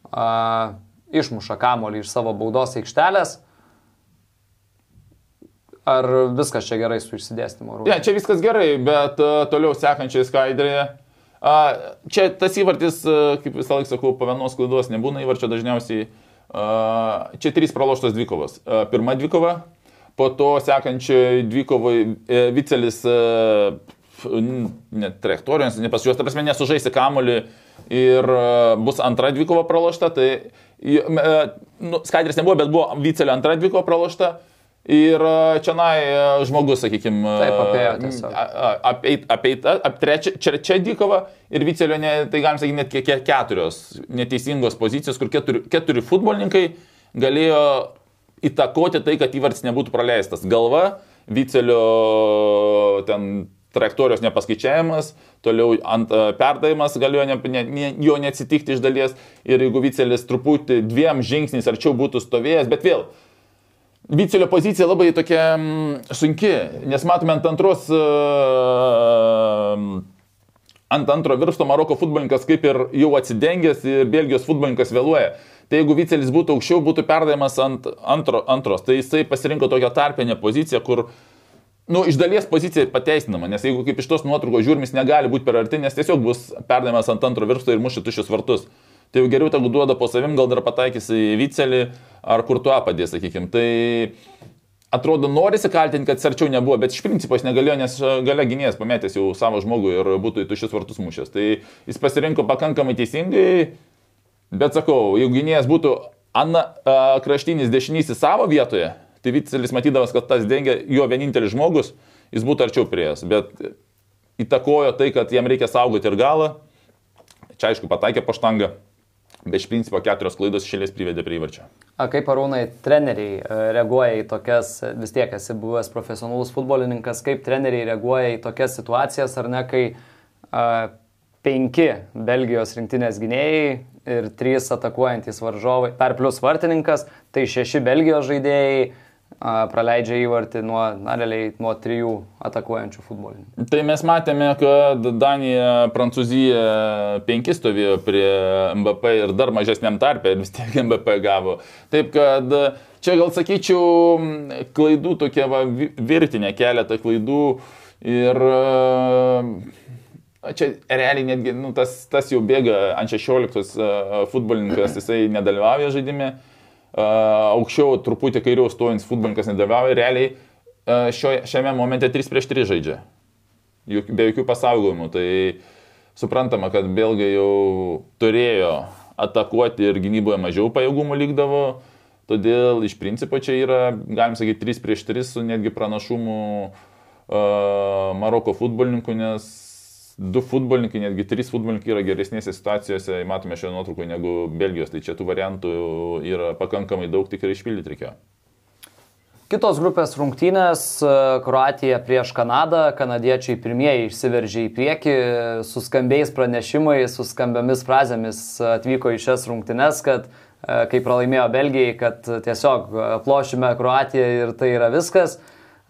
a, išmuša kamolį iš savo baudos aikštelės. Ar viskas čia gerai su išsidėstymu? Ne, ja, čia viskas gerai, bet uh, toliau sekančiai skaidrėje. Uh, čia tas įvartis, kaip visą laiką sakau, po vienos klaidos nebūna įvarčio dažniausiai. Uh, čia trys praloštos dvikovos. Uh, pirma dvikova, po to sekančioje dvikovoje Vicelis e, net trajektorijos, nepasijuos, ta prasme, nesužaisi kamolį ir e, bus antra dvikova pralošta, tai e, nu, skaidrės nebuvo, bet buvo Vicelio antra dvikova pralošta. Ir čia nai žmogus, sakykime. Apeit, apeit, ap, trečia, čia, čia dykova ir Vicelio, ne, tai galim sakyti, net keturios neteisingos pozicijos, kur keturi, keturi futbolininkai galėjo įtakoti tai, kad įvartis nebūtų praleistas. Galva, Vicelio ten trajektorijos nepaskaičiavimas, toliau ant perdavimas galėjo ne, ne, ne, jo neatsitikti iš dalies ir jeigu Vicelis truputį dviem žingsniais arčiau būtų stovėjęs, bet vėl. Vicelio pozicija labai tokia mm, sunki, nes matome ant antros, uh, ant antro virsto Maroko futbolininkas kaip ir jau atsidengęs ir Belgijos futbolininkas vėluoja. Tai jeigu Vicelis būtų aukščiau, būtų perdavimas ant antro, antros. Tai jisai pasirinko tokią tarpinę poziciją, kur, nu, iš dalies pozicija pateisinama, nes jeigu kaip iš tos nuotraukos žiūrim, jis negali būti per arti, nes tiesiog bus perdavimas ant antro virsto ir mušė tušius vartus. Tai jau geriau tegu duoda po savim, gal dar pataikys į Vicelį ar kur tu apadės, sakykime. Tai atrodo, norisi kaltinti, kad sarčiau nebuvo, bet iš principo jis negalėjo, nes gale gynėjas pametęs jau savo žmogų ir būtų į tušius vartus mušęs. Tai jis pasirinko pakankamai teisingai, Bet sakau, jeigu gynėjas būtų Anna a, kraštinis dešinysis savo vietoje, tai Vicelis matydamas, kad tas dengia jo vienintelis žmogus, jis būtų arčiau prie jas. Bet įtakojo tai, kad jam reikia saugoti ir galą. Čia aišku pataikė paštangą. Bet iš principo keturios klaidos išėlės privedė prie įvarčio. A kaip arūnai treneriai e, reaguoja į tokias, vis tiek esi buvęs profesionalus futbolininkas, kaip treneriai reaguoja į tokias situacijas, ar ne, kai a, penki Belgijos rinktinės gynėjai ir trys atakuojantys varžovai, dar plus vartininkas, tai šeši Belgijos žaidėjai, praleidžia įvartį nuo, na, realiai nuo trijų atakuojančių futbolininkų. Tai mes matėme, kad Danija, Prancūzija penki stovėjo prie MBP ir dar mažesniam tarpė ir vis tiek MBP gavo. Taip kad čia gal sakyčiau, klaidų tokia va, virtinė, keletą klaidų ir čia realiai netgi nu, tas, tas jau bėga ant 16 futbolininkas, *clears throat* jisai nedalyvauja žaidime aukščiau truputį kairiau stojant futbolininkas nedalyvauja, realiai šio, šiame momente 3 prieš 3 žaidžia. Juk, be jokių pasaugojimų. Tai suprantama, kad belgai jau turėjo atakuoti ir gynyboje mažiau pajėgumų likdavo. Todėl iš principo čia yra, galim sakyti, 3 prieš 3 su netgi pranašumu uh, Maroko futbolininkų, nes du futbolininkai, netgi trys futbolininkai yra geresnėse situacijose, matome šioje nuotraukoje, negu Belgijos. Tai čia tų variantų yra pakankamai daug, tik išpildyti reikėjo. Kitos grupės rungtynės - Kroatija prieš Kanadą. Kanadiečiai pirmieji išsiveržė į priekį, su skambiais pranešimais, su skambiomis frazėmis atvyko į šias rungtynes, kad kai pralaimėjo Belgijai, kad tiesiog plošime Kroatiją ir tai yra viskas.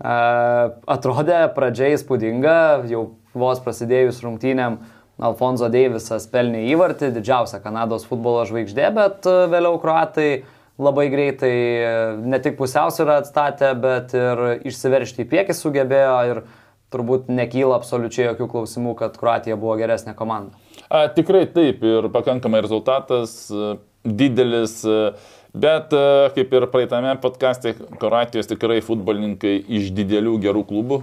Atrodė pradžia įspūdinga, jau vos prasidėjus rungtynėm Alfonso Deivisas pelnė įvartį, didžiausia Kanados futbolo žvaigždė, bet e, vėliau kruatai labai greitai e, ne tik pusiausvyrą atstatė, bet ir išsiveršti į priekį sugebėjo ir turbūt nekyla absoliučiai jokių klausimų, kad Kroatija buvo geresnė komanda. A, tikrai taip ir pakankamai rezultatas e, didelis, bet kaip ir praeitame podkastė, Kroatijos tikrai futbolininkai iš didelių gerų klubų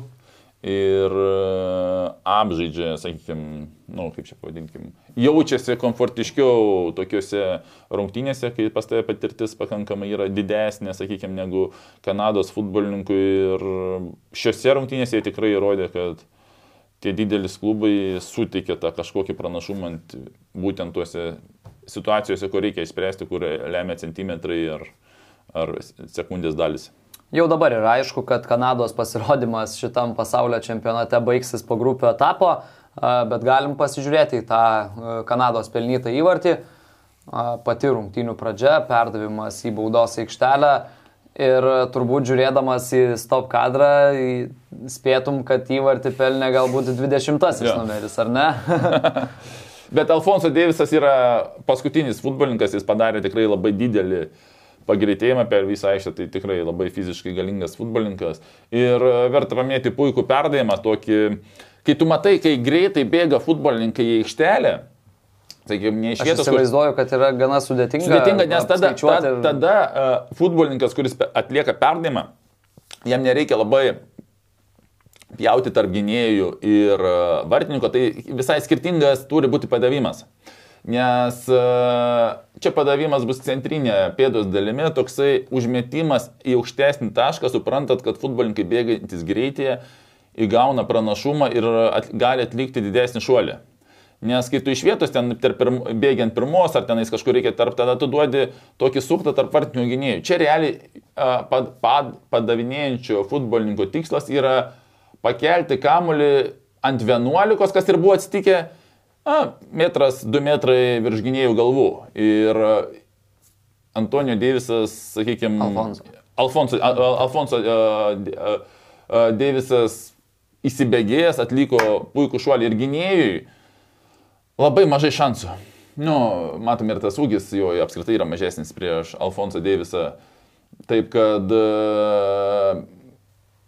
ir e, apžaidžia, sakykime, nu, kaip čia pavadinkim, jaučiasi komfortiškiau tokiuose rungtynėse, kai pas tave patirtis pakankamai yra didesnė, sakykime, negu Kanados futbolininkui. Ir šiuose rungtynėse jie tikrai įrodė, kad tie didelis klubai suteikia tą kažkokį pranašumą būtent tuose situacijose, kur reikia įspręsti, kur lemia centimetrai ar, ar sekundės dalis. Jau dabar yra aišku, kad Kanados pasirodymas šitam pasaulio čempionate baigsis po grupių etapo, bet galim pasižiūrėti į tą Kanados pelnytą įvartį. Pati rungtynių pradžia, perdavimas į baudos aikštelę ir turbūt žiūrėdamas į stop kadrą, spėtum, kad įvartį pelnė galbūt 20-asis ja. numeris, ar ne? *laughs* Bet Alfonso Deivisas yra paskutinis futbolininkas, jis padarė tikrai labai didelį uh, pagreitėjimą per visą aikštę, tai tikrai labai fiziškai galingas futbolininkas. Ir e, verta paminėti puikų perdavimą, tokį, kai tu matai, kai greitai bėga futbolininkai į aikštelę, Sakykime, ne iš vietos. Aš įsivaizduoju, kad yra gana sudėtinga. Sudėtinga, nes tada, ir... tada uh, futbolininkas, kuris atlieka perdavimą, jam nereikia labai pjauti tarp gynėjų ir uh, vartininko, tai visai skirtingas turi būti padavimas. Nes uh, čia padavimas bus centrinė pėdos dalimi, toksai užmetimas į aukštesnį tašką, suprantat, kad futbolininkai bėgantis greityje įgauna pranašumą ir at, gali atlikti didesnį šuolį. Nes kai tu iš vietos ten pirm, bėgiant pirmos ar tenais kažkur reikia tarp, tada tu duodi tokį suktą tarp vartinių gynėjų. Čia realiai pad, pad, padavinėjančio futbolininko tikslas yra pakelti kamuolį ant 11, kas ir buvo atsitikę Na, metras, du metrai virš gynėjų galvų. Ir e, Antonijo Deivisas, sakykime. Alfonso. Alfonso, Alfonso uh, uh, Deivisas įsibėgėjęs, atliko puikų šuolį ir gynėjui labai mažai šansų. Nu, matom ir tas ūgis jo apskritai yra mažesnis prieš Alfonso Deivisą. Taip kad, uh,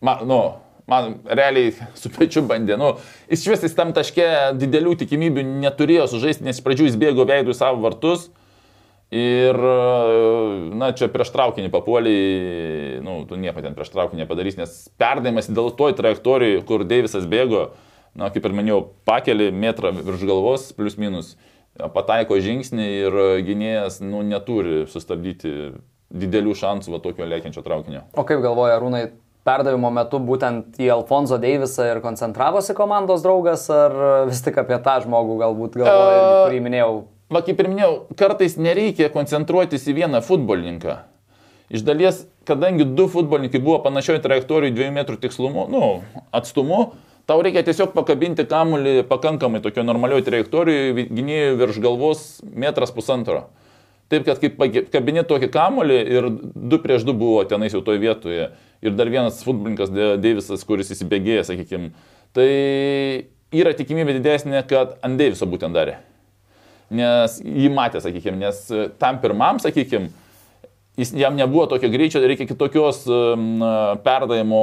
ma, nu, man realiai su pečiu bandė. Nu, jis šviesais tam taške didelių tikimybių neturėjo sužaisti, nes iš pradžių jis bėgo veidų į savo vartus. Ir, na, čia prieš traukinį papuoliai, nu, tu nieko ten prieš traukinį nepadarys, nes perdavimas dėl toj trajektorijai, kur Deivisas bėgo, na, kaip ir minėjau, pakeli metrą virš galvos, plus minus, pataiko žingsnį ir gynėjas, nu, neturi sustabdyti didelių šansų va tokio lėkiančio traukinio. O kaip galvoja, Rūnai, perdavimo metu būtent į Alfonso Deivisą ir koncentravosi komandos draugas, ar vis tik apie tą žmogų galbūt galvoja, uh, kurį minėjau? Va, kaip ir minėjau, kartais nereikia koncentruotis į vieną futbolininką. Iš dalies, kadangi du futbolininkai buvo panašioje trajektorijoje 2 metrų tikslumu, nu, atstumu, tau reikia tiesiog pakabinti kamuolį pakankamai tokio normalioje trajektorijoje, gynėjų virš galvos metras pusantro. Taip, kad kaip kabinė tokį kamolį ir du prieš du buvo tenais jau toje vietoje. Ir dar vienas futbolininkas Deivisas, kuris įsibėgėja, sakykime. Tai yra tikimybė didesnė, kad ant Deiviso būtent darė. Nes jį matė, sakykime, nes tam pirmam, sakykime, jis, jam nebuvo tokio greičio, reikia kitokios perdavimo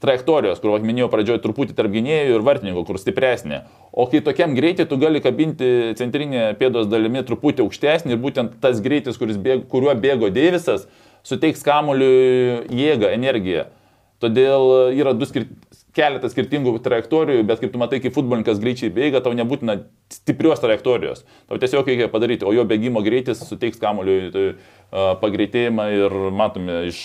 trajektorijos, kur, kaip minėjau, pradžioje truputį tarp gynėjų ir vartininkų, kur stipresnė. O kai tokiam greitai tu gali kabinti centrinė pėdos dalimi truputį aukštesnį ir būtent tas greitis, bėg, kuriuo bėgo Deivisas, suteiks kamuoliui jėgą, energiją. Todėl yra du skir keletas skirtingų trajektorijų, bet kaip tu matai, kai futbolininkas greičiai bėga, tau nebūtina stiprios trajektorijos. Tau tiesiog reikia padaryti, o jo bėgimo greitis suteiks kamuoliui tai, uh, pagreitėjimą ir matome iš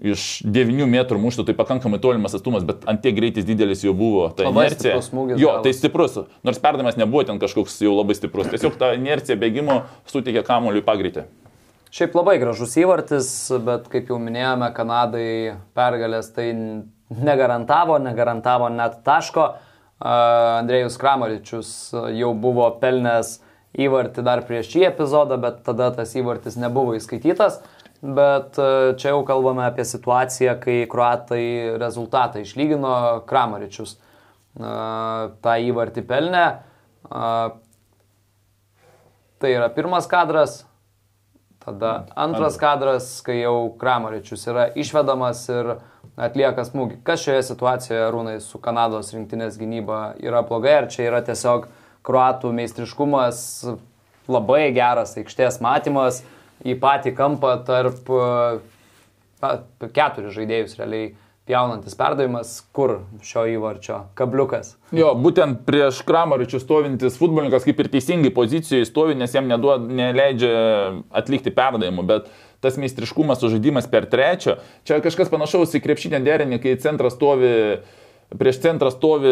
iš 9 metrų muštų, tai pakankamai tolimas atstumas, bet ant tiek greitis didelis jau buvo. Ta labai inercija. Smūgis, jo, tai stiprus. Nors perdavimas nebuvo ten kažkoks jau labai stiprus. *clears throat* Tiesiog ta inercija bėgimo suteikė kamuoliui pagreitį. Šiaip labai gražus įvartis, bet kaip jau minėjome, Kanadai pergalės tai negarantavo, negarantavo net taško. Andrėjus Kramaričius jau buvo pelnęs įvartį dar prieš šį epizodą, bet tada tas įvartis nebuvo įskaitytas. Bet e, čia jau kalbame apie situaciją, kai kruatai rezultatą išlygino, Kramaričius e, tą įvartį pelnė. E, tai yra pirmas kadras, tada antras kadras, kai jau Kramaričius yra išvedamas ir atlieka smūgį. Kas šioje situacijoje, Rūnai, su Kanados rinktinės gynyba yra blogai, ar čia yra tiesiog kruatų meistriškumas, labai geras aikštės matymas, į patį kampą tarp na, keturis žaidėjus realiai pjaunantis perdavimas, kur šio įvarčio kabliukas. Jo, būtent prieš Kramaričių stovintis futbolininkas kaip ir teisingai pozicijoje stovi, nes jam neduod, neleidžia atlikti perdavimų, bet tas meistriškumas sužaidimas per trečią, čia kažkas panašaus į krepšinę derinį, kai centras stovi prieš centrą stovi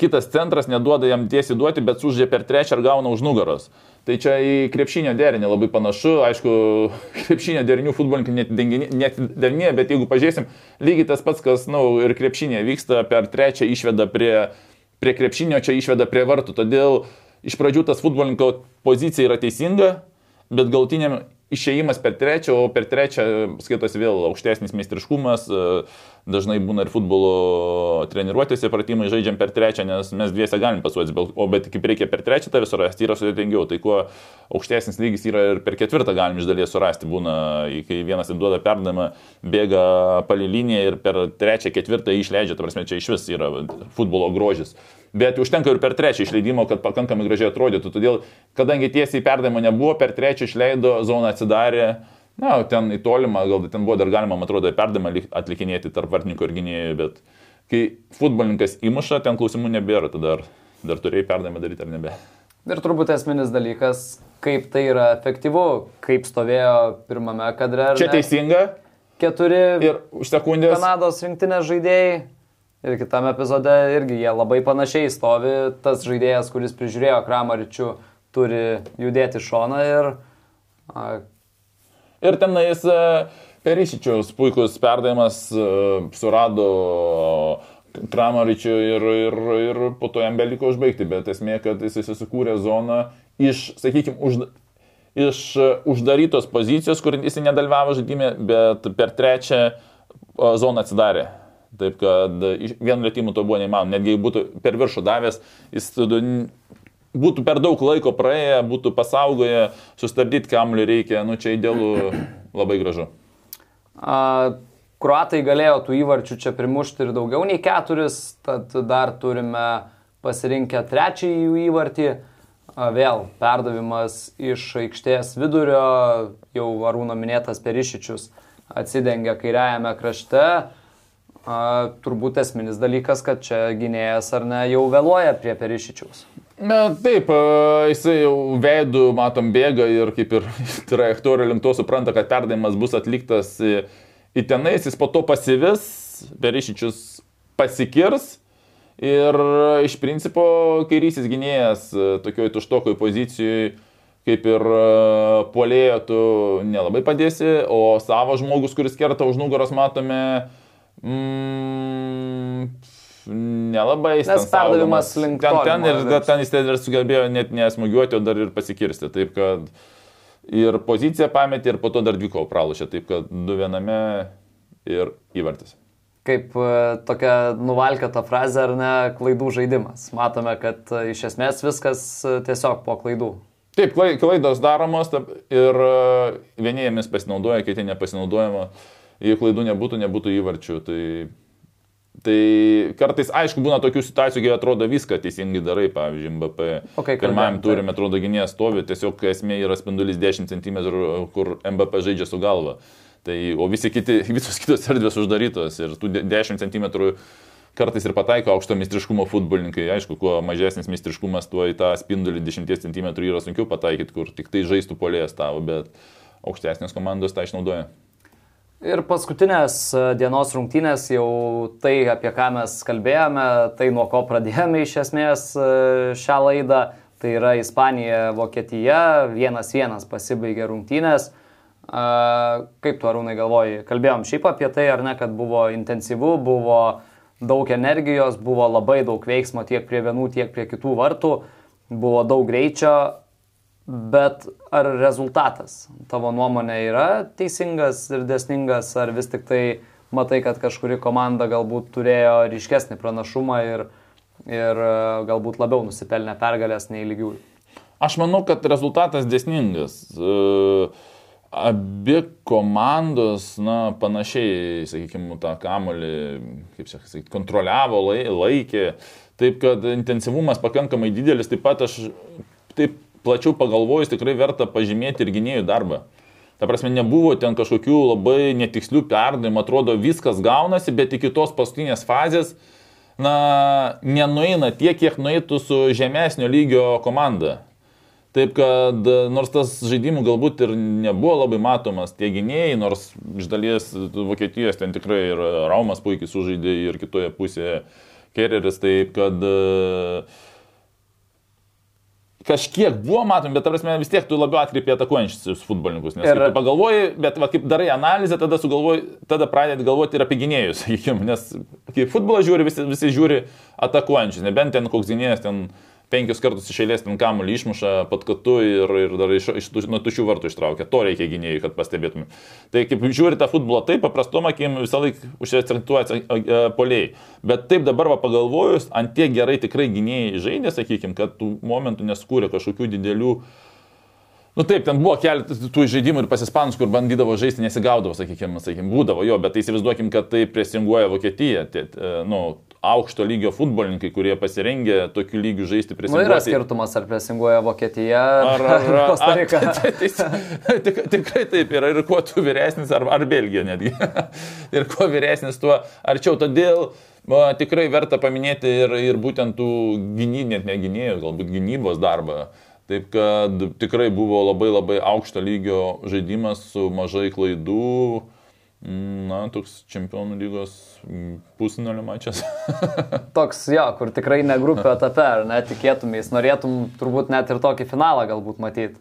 kitas centras, neduoda jam tiesiai duoti, bet sužaidžia per trečią ir gauna už nugaros. Tai čia į krepšinio derinį labai panašu, aišku, *laughs* krepšinio derinių futbolininkai net derinėje, bet jeigu pažiūrėsim, lygiai tas pats, kas, na, nu, ir krepšinė vyksta per trečią išveda prie, prie krepšinio, čia išveda prie vartų. Todėl iš pradžių tas futbolininko pozicija yra teisinga, bet galtiniam išėjimas per trečią, o per trečią skaitosi vėl aukštesnis meistriškumas, dažnai būna ir futbolo treniruotėse pratimai žaidžiam per trečią, nes mes dviese galim pasuoti, o bet kaip reikia per trečią tave surasti, yra sudėtingiau. Tai kuo aukštesnis lygis yra ir per ketvirtą galim iš dalies surasti. Būna, kai vienas duoda perdavimą, bėga palį liniją ir per trečią, ketvirtą išleidžia, ta prasme, čia iš vis yra futbolo grožis bet užtenka ir per trečią išleidimo, kad pakankamai gražiai atrodytų. Todėl, kadangi tiesiai perdavimo nebuvo, per trečią išleido, zona atsidarė. Na, ten į tolimą, gal ten buvo dar galima, man atrodo, perdavimą atlikinėti tarp vartininko ir gynėjų, bet kai futbolininkas įmuša, ten klausimų nebėra, tada dar, dar turėjai perdavimą daryti ar nebe. Ir turbūt esminis dalykas, kaip tai yra efektyvu, kaip stovėjo pirmame kadre. Čia teisinga. Keturi ir už sekundės. Kanados rinktinės žaidėjai Ir kitame epizode irgi jie labai panašiai stovi, tas žaidėjas, kuris prižiūrėjo Kramaričių, turi judėti šoną ir... A... Ir tenais e, Perišičiaus puikus perdavimas e, surado Kramaričių ir, ir, ir po to jam beliko užbaigti, bet esmė, kad jis susikūrė zoną iš, sakykime, už, iš uždarytos pozicijos, kur jis nedalyvavo žaidime, bet per trečią zoną atsidarė. Taip kad vienu lėtimu to buvo neįmanoma. Netgi būtų per viršų davęs, jis būtų per daug laiko praėję, būtų pasaugoję, sustabdyti kamlių reikia, nu čia idealu labai gražu. A, Kruatai galėjo tų įvarčių čia primušti ir daugiau nei keturis, tad dar turime pasirinkę trečiąjį jų įvartį. Vėl perdavimas iš aikštės vidurio, jau Arūno minėtas Perišičius atsidengia kairiajame krašte A, turbūt esminis dalykas, kad čia gynėjas ar ne jau vėluoja prie Perišičiaus. Na, taip, jisai jau veidų, matom, bėga ir kaip ir *laughs* trajektorija link to supranta, kad perdavimas bus atliktas į tenais, jis po to pasivis, Perišičius pasikirs ir iš principo kairysis gynėjas tokioj tuštokoj pozicijoje kaip ir polėjo tu nelabai padėsi, o savo žmogus, kuris kerta už nugaros, matome, Mm, nelabai Nes perdavimas link ten, ten ir ten jis ir sugebėjo net nesmugiuoti, o dar ir pasikirsti. Taip kad ir poziciją pametė, ir po to dar dviko pralašė, taip kad du viename ir įvartis. Kaip e, tokia nuvalkėta frazė ar ne, klaidų žaidimas. Matome, kad e, iš esmės viskas e, tiesiog po klaidų. Taip, klaidos daromos ir vieniemis pasinaudoja, kiti nepasinaudojama. Jei klaidų nebūtų, nebūtų įvarčių. Tai Tai kartais, aišku, būna tokių situacijų, kai atrodo viską teisingai darai, pavyzdžiui, MBP. Okay, Pirmajam turime, atrodo, gynėjas stovi, tiesiog esmė yra spindulis 10 cm, kur MBP žaidžia su galva. Tai, o visi kiti, *laughs* visos kitos erdvės uždarytos ir tų 10 cm kartais ir pataiko aukšto meistriškumo futbolininkai. Aišku, kuo mažesnis meistriškumas, tuo į tą spindulį 10 cm yra sunkiau pataikyti, kur tik tai žaistų polės tavo, bet aukštesnės komandos tą išnaudoja. Ir paskutinės e, dienos rungtynės jau tai, apie ką mes kalbėjome, tai nuo ko pradėjome iš esmės e, šią laidą, tai yra Ispanija, Vokietija, vienas vienas pasibaigė rungtynės. E, kaip tu arūnai galvoji, kalbėjom šiaip apie tai, ar ne, kad buvo intensyvu, buvo daug energijos, buvo labai daug veiksmo tiek prie vienų, tiek prie kitų vartų, buvo daug greičio, Bet ar rezultatas tavo nuomonė yra teisingas ir desningas, ar vis tik tai matai, kad kažkuri komanda galbūt turėjo ryškesnį pranašumą ir, ir e, galbūt labiau nusipelnė pergalės nei lygiųjų? Aš manau, kad rezultatas desningas. E, abi komandos, na, panašiai, sakykime, tą kamolį, kaip sakyti, kontroliavo, laikė. Taip, kad intensyvumas pakankamai didelis, taip pat aš plačiau pagalvojus tikrai verta pažymėti ir gynėjų darbą. Ta prasme, nebuvo ten kažkokių labai netikslių perdavimų, atrodo viskas gaunasi, bet iki tos paskutinės fazės, na, nenueina tiek, kiek nueitų su žemesnio lygio komanda. Taip kad nors tas žaidimų galbūt ir nebuvo labai matomas tie gynėjai, nors iš dalies Vokietijos ten tikrai ir Raumas puikiai sužaidė ir kitoje pusėje Kereris, taip kad uh, kažkiek buvo matomi, bet, prasme, vis tiek tu labiau atkreipi atakuojančius futbolininkus. Nes ir pagalvoji, bet va, kaip darai analizę, tada, sugalvoji, tada pradedi galvoti ir apie gynėjus, *laughs* sakykime, nes kai futbolą žiūri, visi, visi žiūri atakuojančius, nebent ten koks gynėjas ten penkius kartus iš eilės ten kamuolį išmuša pat katu ir, ir dar iš, iš, nuo tušių vartų ištraukia. To reikia gynėjai, kad pastebėtume. Tai kaip žiūri tą futbolą, taip paprastom akim visą laiką užsiakcentuoja poliai. Bet taip dabar va, pagalvojus, ant tiek gerai tikrai gynėjai žaidė, sakykime, kad tų momentų neskūrė kažkokių didelių Nu taip, ten buvo keletas tų žaidimų ir pasispanus, kur bandydavo žaisti, nesigaudavo, sakykime, sakykime, būdavo jo, bet tai įsivaizduokim, kad tai presinguoja Vokietija. Tai, nu, aukšto lygio futbolininkai, kurie pasirengė tokiu lygiu žaisti Singapūro. Nu, yra skirtumas, ar presinguoja Vokietija ar, ar, *laughs* ar Kostarika. *laughs* Tik, tikrai taip yra. Ir kuo tu vyresnis, ar, ar Belgija netgi. *laughs* ir kuo vyresnis, tuo arčiau. Todėl va, tikrai verta paminėti ir, ir būtent tų gynybų, net ne gynėjų, galbūt gynybos darbą. Taip kad tikrai buvo labai labai aukšto lygio žaidimas su mažai klaidų. Na, toks čempionų lygos pusnulio mačas. *laughs* toks, jo, kur tikrai ne grupė etape, ar ne, tikėtumės, norėtum turbūt net ir tokį finalą galbūt matyti.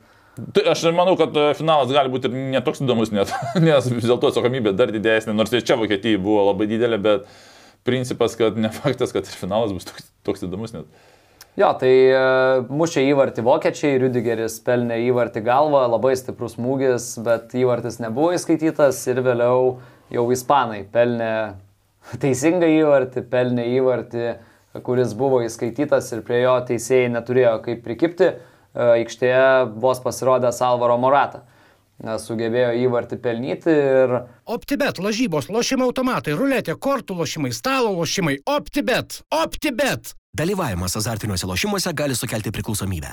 Tai aš manau, kad e, finalas gali būti ir netoks įdomus, net, *laughs* nes vis dėlto atsakomybė dar didesnė, nors ir čia Vokietijai buvo labai didelė, bet principas, kad ne faktas, kad ir finalas bus toks, toks įdomus net. Jo, tai e, mušė įvartį vokiečiai, Rudigeris pelnė įvartį galvą, labai stiprus smūgis, bet įvartis nebuvo įskaitytas ir vėliau jau ispanai pelnė teisingą įvartį, pelnė įvartį, kuris buvo įskaitytas ir prie jo teisėjai neturėjo kaip prikipti. E, aikštėje vos pasirodė Salvaro Morata. Sugebėjo įvartį pelnyti ir... OptiBet, lažybos, lošimo automatai, ruletė, kortų lošimai, stalo lošimai. OptiBet, OptiBet. Dalyvavimas azartiniuose lošimuose gali sukelti priklausomybę.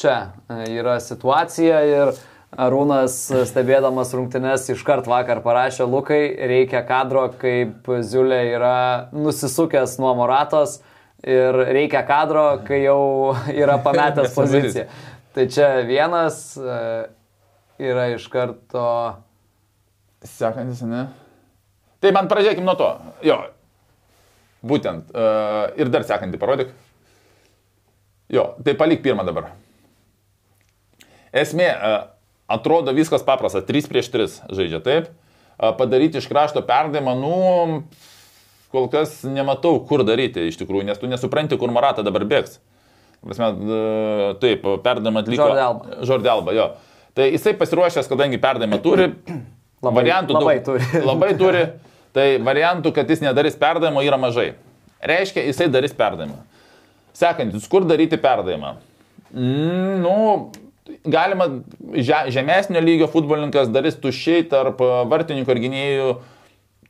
Čia e, yra situacija ir Arūnas, stebėdamas rungtynes, iškart vakar parašė Lukai, reikia kadro, kaip Ziulė yra nusisukęs nuo Moratos ir reikia kadro, kai jau yra pametęs *laughs* poziciją. Tai čia vienas e, yra iš karto. Sekantis, ne? Tai man pradėkime nuo to. Jo, būtent. Uh, ir dar sekantį parodyk. Jo, tai palik pirmą dabar. Esmė, uh, atrodo viskas paprasta, 3 prieš 3 žaidžia taip. Padaryti iš krašto perdavimą, nu, kol kas nematau, kur daryti iš tikrųjų, nes tu nesupranti, kur Marata dabar bėgs. Prasme, taip, perdavimą atliko. Žordelba. Žordelba, jo. Tai jisai pasiruošęs, kadangi perdavimą turi, Labai- variantų labai daug, turi. labai turi, *laughs* tai variantų, kad jis nedarys perdavimo yra mažai. Reiškia, jisai darys perdavimą. Sekantis, kur daryti perdavimą? Mm, nu, galima že, žemesnio lygio futbolininkas darys tušiai tarp vartininkų ir gynėjų,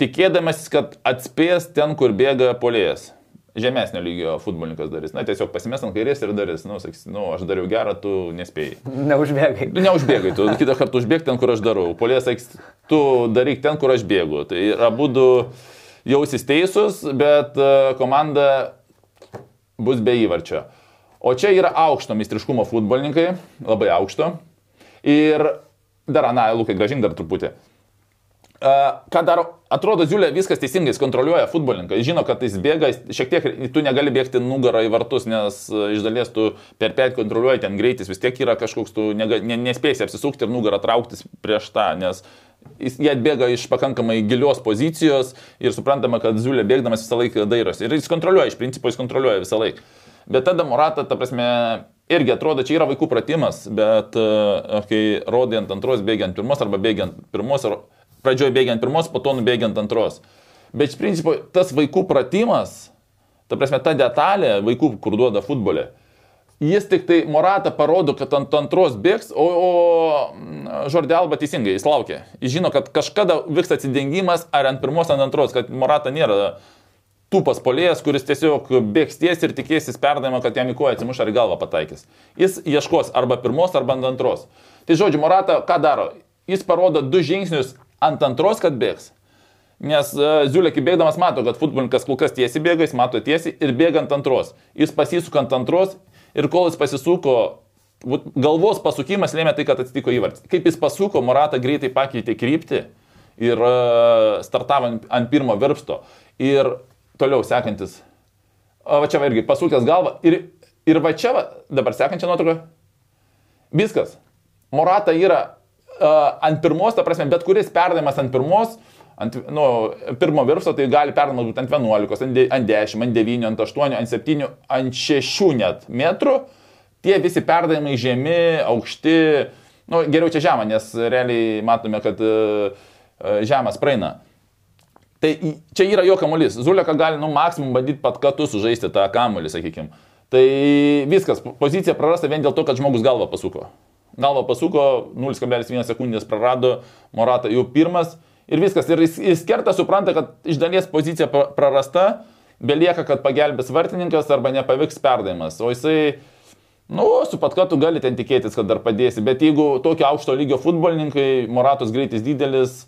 tikėdamas, kad atspės ten, kur bėga polėjas. Žemesnio lygio futbolininkas darys. Na, tiesiog pasimės ant kairės ir darys. Nu, sakys, nu, aš dariau gerą, tu nespėjai. *laughs* Neužbėgai. Neužbėgai, tu kitą kartą užbėg ten, kur aš darau. Polės sakys, tu daryk ten, kur aš bėgu. Tai abu du jausis teisūs, bet e, komanda bus be įvarčio. O čia yra aukšto mistriškumo futbolininkai, labai aukšto. Ir dar, na, Lukai, gražink dar truputį. Ką daro? Atrodo, Ziulė viskas teisingai, jis kontroliuoja futbolininką, jis žino, kad jis bėga, šiek tiek, tu negali bėgti nugarą į vartus, nes iš dalies tu per pet kontroliuoji, ten greitis vis tiek yra kažkoks, tu nega, ne, nespėsi apsisukti ir nugarą trauktis prieš tą, nes jis, jie atbėga iš pakankamai gilios pozicijos ir suprantama, kad Ziulė bėgdamas visą laiką dairosi. Ir jis kontroliuoja, iš principo jis kontroliuoja visą laiką. Bet tada Morata, ta prasme, irgi atrodo, čia yra vaikų pratimas, bet kai rodai ant antros bėgiant pirmos arba bėgiant pirmos, ar pradžioje bėgiant pirmos, po to nubėgiant antros. Bet iš principo tas vaikų pratimas, ta prasme, ta detalė vaikų, kur duoda futbolė, jis tik tai Morata parodo, kad ant antros bėgs, o, o Žordė Alba teisingai, jis laukia. Jis žino, kad kažkada vyks atsidengimas ar ant pirmos, ant antros, kad Morata nėra tūpas polėjas, kuris tiesiog bėgs ties ir tikėsis perdavimą, kad jam į koją atsimuš ar į galvą pataikys. Jis ieškos arba pirmos, arba ant antros. Tai žodžiu, Morata ką daro? Jis parodo du žingsnius ant antros, kad bėgs. Nes uh, Ziulėki bėgdamas mato, kad futbolininkas kol kas tiesiai bėga, jis mato tiesiai ir bėga ant antros. Jis pasisuka ant antros ir kol jis pasisuko, galvos pasukimas lėmė tai, kad atsitiko įvartis. Kaip jis pasuko, Morata greitai pakeitė kryptį ir uh, startavo ant, pirmo virpsto. Ir toliau sekantis. O va čia va irgi pasukęs galvą. Ir, ir va čia va, dabar sekančia nuotrauka. Viskas. Morata yra ant pirmos, ta prasme, bet kuris perdavimas ant pirmos, ant nu, pirmo viršo, tai gali perdavimas būti ant 11, ant ant 10, ant 9, ant 8, ant 7, ant 6 net metrų. Tie visi perdavimai žemi, aukšti, nu, geriau čia žemą, nes realiai matome, kad uh, žemas praeina. Tai čia yra jo kamuolys. Zuleka gali, nu, maksimum bandyti pat kartu sužaisti tą kamuolį, sakykime. Tai viskas, pozicija prarasta vien dėl to, kad žmogus galvą pasuko. Galvą pasuko, 0,1 sekundės prarado, Morata jau pirmas ir viskas. Ir jis, jis kerta supranta, kad iš dalies pozicija pra- prarasta, belieka, kad pagelbės vartininkas arba nepavyks perdavimas. O jisai, nu, su pat katu gali ten tikėtis, kad dar padėsi. Bet jeigu tokio aukšto lygio futbolininkai, Moratos greitis didelis,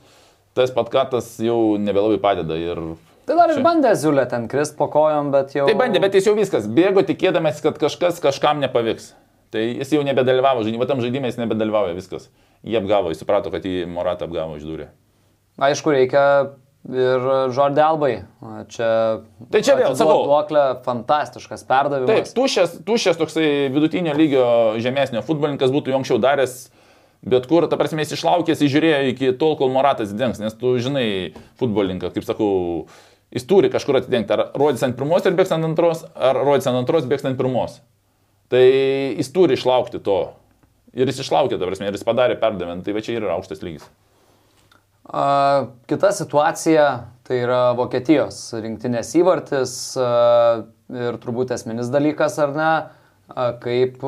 tas pat katas jau nebelabai padeda. Ir Tai dar išbandė Ziulė ten krist po kojom, bet jau... Tai bandė, bet jis jau viskas. Bėgo tikėdamas, kad kažkas kažkam nepavyks. Tai jis jau nebedalyvavo žaidime, tam žaidime jis nebedalyvauja viskas. Jie apgavo, jis suprato, kad jį Moratą apgavo iš durė. Aišku, reikia ir Žordė Albai. Čia... Tai čia vėl, sakau. Duoklę, fantastiškas perdavimas. Taip, tušęs, tušęs toksai vidutinio lygio žemesnio futbolininkas būtų jau anksčiau daręs. Bet kur, ta prasme, jis išlaukęs, jis žiūrėjo iki tol, kol Moratas dengs, nes tu žinai futbolininką, kaip sakau, jis turi kažkur atidengti, ar rodys ant pirmos ir bėgs ant antros, ar rodys ant antros, bėgs ant pirmos. Tai jis turi išlaukti to. Ir jis išlaukė, ta prasme, ir jis padarė perdavimą, tai va čia ir yra aukštas lygis. A, kita situacija tai yra Vokietijos rinktinės įvartis a, ir turbūt esminis dalykas, ar ne, a, kaip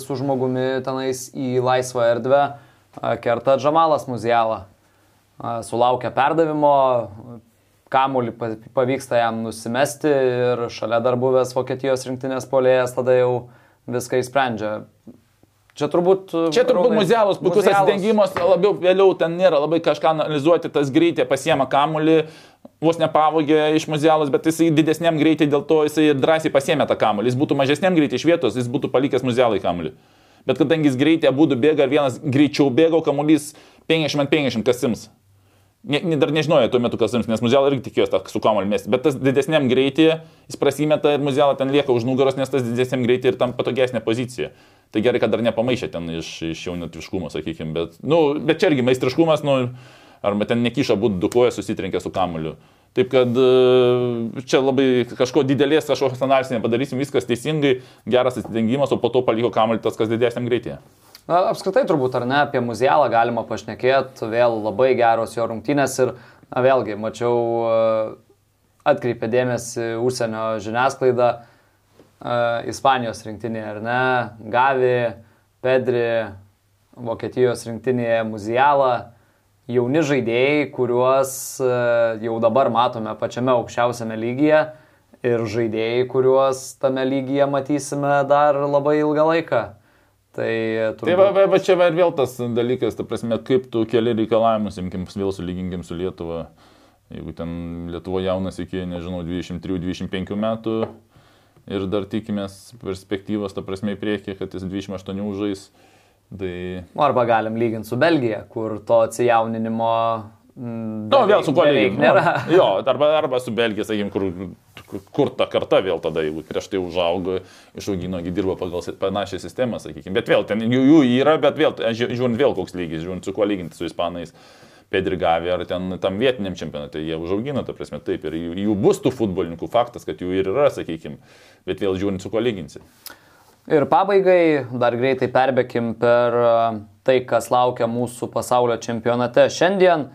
su žmogumi tenais į laisvą erdvę kerta Džamalas Muzialą. Sulaukia perdavimo, kamuolį pa- pavyksta jam nusimesti ir šalia dar buvęs Vokietijos rinktinės polėjas tada jau viską įsprendžia. Čia turbūt... Čia turbūt Arūnai, muzialus, puikus atsidengimas, labiau vėliau ten nėra labai kažką analizuoti, tas greitė pasiema kamulį, vos nepavogė iš muzialus, bet jisai didesniam greitį, dėl to jisai drąsiai pasiemė tą kamulį. Jis būtų mažesniam greitį iš vietos, jis būtų palikęs muzialai kamulį. Bet kadangi jis greitį abu bėga ir vienas greičiau bėga, o kamuolys 50 ant 50 kasims. Ne, ne, dar nežinojo tuo metu, kas jums, nes muzialą irgi tikėjosi su kamuoliu mesti. Bet tas didesniam greitį jis prasimeta ir muzialą ten lieka už nugaros, nes tas didesniam greitį ir tam patogesnė pozicija. Tai gerai, kad dar nepamaišė ten iš, iš jaunatviškumo, sakykime. Bet, nu, bet čia irgi meistriškumas, nu, arba ten nekyša būtų du kojas susitrenkė su kamuoliu. Taip kad e, čia labai kažko didelės, kažkokios analizės nepadarysim, viskas teisingai, geras atidengimas, o po to paliko kamuolį tas, kas didesniam greityje. Na, apskritai turbūt ar ne apie muzialą galima pašnekėti, vėl labai geros jo rungtynės ir na, vėlgi mačiau atkreipė dėmesį užsienio žiniasklaida, uh, Ispanijos rinktinėje, ar ne, Gavi, Pedri, Vokietijos rinktinėje Muzialą, jauni žaidėjai, kuriuos uh, jau dabar matome pačiame aukščiausiame lygyje ir žaidėjai, kuriuos tame lygyje matysime dar labai ilgą laiką. Tai, turbūt... tai va, va, va čia va ir vėl tas dalykas, ta prasme, kaip tu keli reikalavimus, imkim, vėl sulyginkim su Lietuva. Jeigu ten Lietuvo jaunas iki, nežinau, 23-25 metų ir dar tikimės perspektyvos, ta prasme, į priekį, kad jis 28 užžais. Tai... Arba galim lyginti su Belgija, kur to atsijauninimo Na, no, vėl su kuo lyginti. No, jo, arba, arba su Belgija, sakykim, kur, kur ta karta vėl tada, jeigu prieš tai užaugo, išaugino, dirbo pagal panašią sistemą, sakykim. Bet vėl ten jų, jų yra, bet vėl, žiūrint vėl koks lygis, žiūrint su kuo lyginti su ispanais. Pedrigavė ar ten tam vietiniam čempionate, jie užaugina, ta prasme, taip, ir jų bus tų futbolininkų, faktas, kad jų ir yra, sakykime, bet vėl žiūrint, su kuo lyginsi. Ir pabaigai dar greitai perbėkim per tai, kas laukia mūsų pasaulio čempionate. Šiandien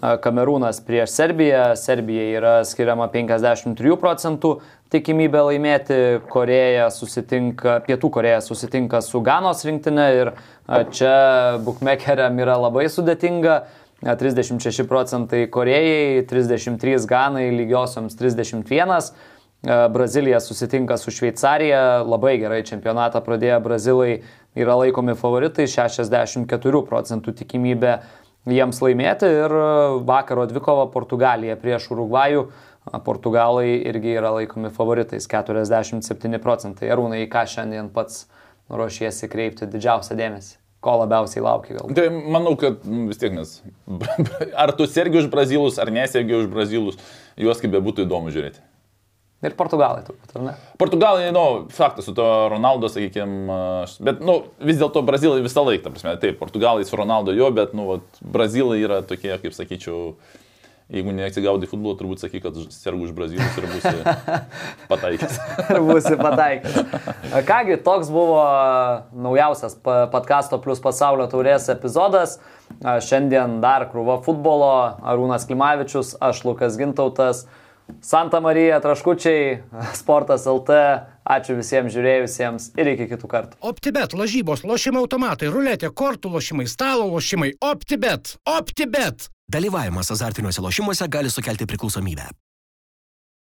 Kamerūnas prieš Serbiją, Serbija yra skiriama 53 procentų tikimybė laimėti, Koreja susitinka, Pietų Koreja susitinka su Ganos rinktinė ir čia bukmekeriam yra labai sudėtinga. 36 procentai Korejai, 33 Ganai, lygiosioms 31. E, Brazilija susitinka su Šveicarija, labai gerai čempionatą pradėję Brazilai yra laikomi favoritai, 64 procentų tikimybė jiems laimėti ir vakaro dvikova Portugalija prieš Urugvajų. Portugalai irgi yra laikomi favoritais, 47 procentai. Arūnai, į ką šiandien pats ruošiesi kreipti didžiausią dėmesį? ko labiausiai laukia gal? Tai manau, kad nu, vis tiek nes. *laughs* Ar tu sergi už brazilus, ar nesergi už brazilus, juos kaip bebūtų įdomu žiūrėti. Ir portugalai turbūt, ar ne? Portugalai, nu, faktas su to Ronaldo, sakykime, bet, nu, vis dėlto brazilai visą laiką, prasme, taip, portugalai su Ronaldo jo, bet, nu, vat, brazilai yra tokie, kaip sakyčiau, Jeigu neatsigaudai futbolo, turbūt sakai, kad sergu už Brazilus ir būsi *laughs* pataikęs. ir būsi pataikęs. Kągi, toks buvo naujausias podkasto plus pasaulio taurės epizodas. Šiandien dar krūva futbolo. Arūnas Klimavičius, aš Lukas Gintautas. Santa Marija, Traškučiai, Sportas LT. Ačiū visiems žiūrėjusiems ir iki kitų kartų. OptiBet, lažybos, lošimo automatai, ruletė, kortų lošimai, stalo lošimai. OptiBet. OptiBet. Dalyvavimas azartiniuose lošimuose gali sukelti priklausomybę.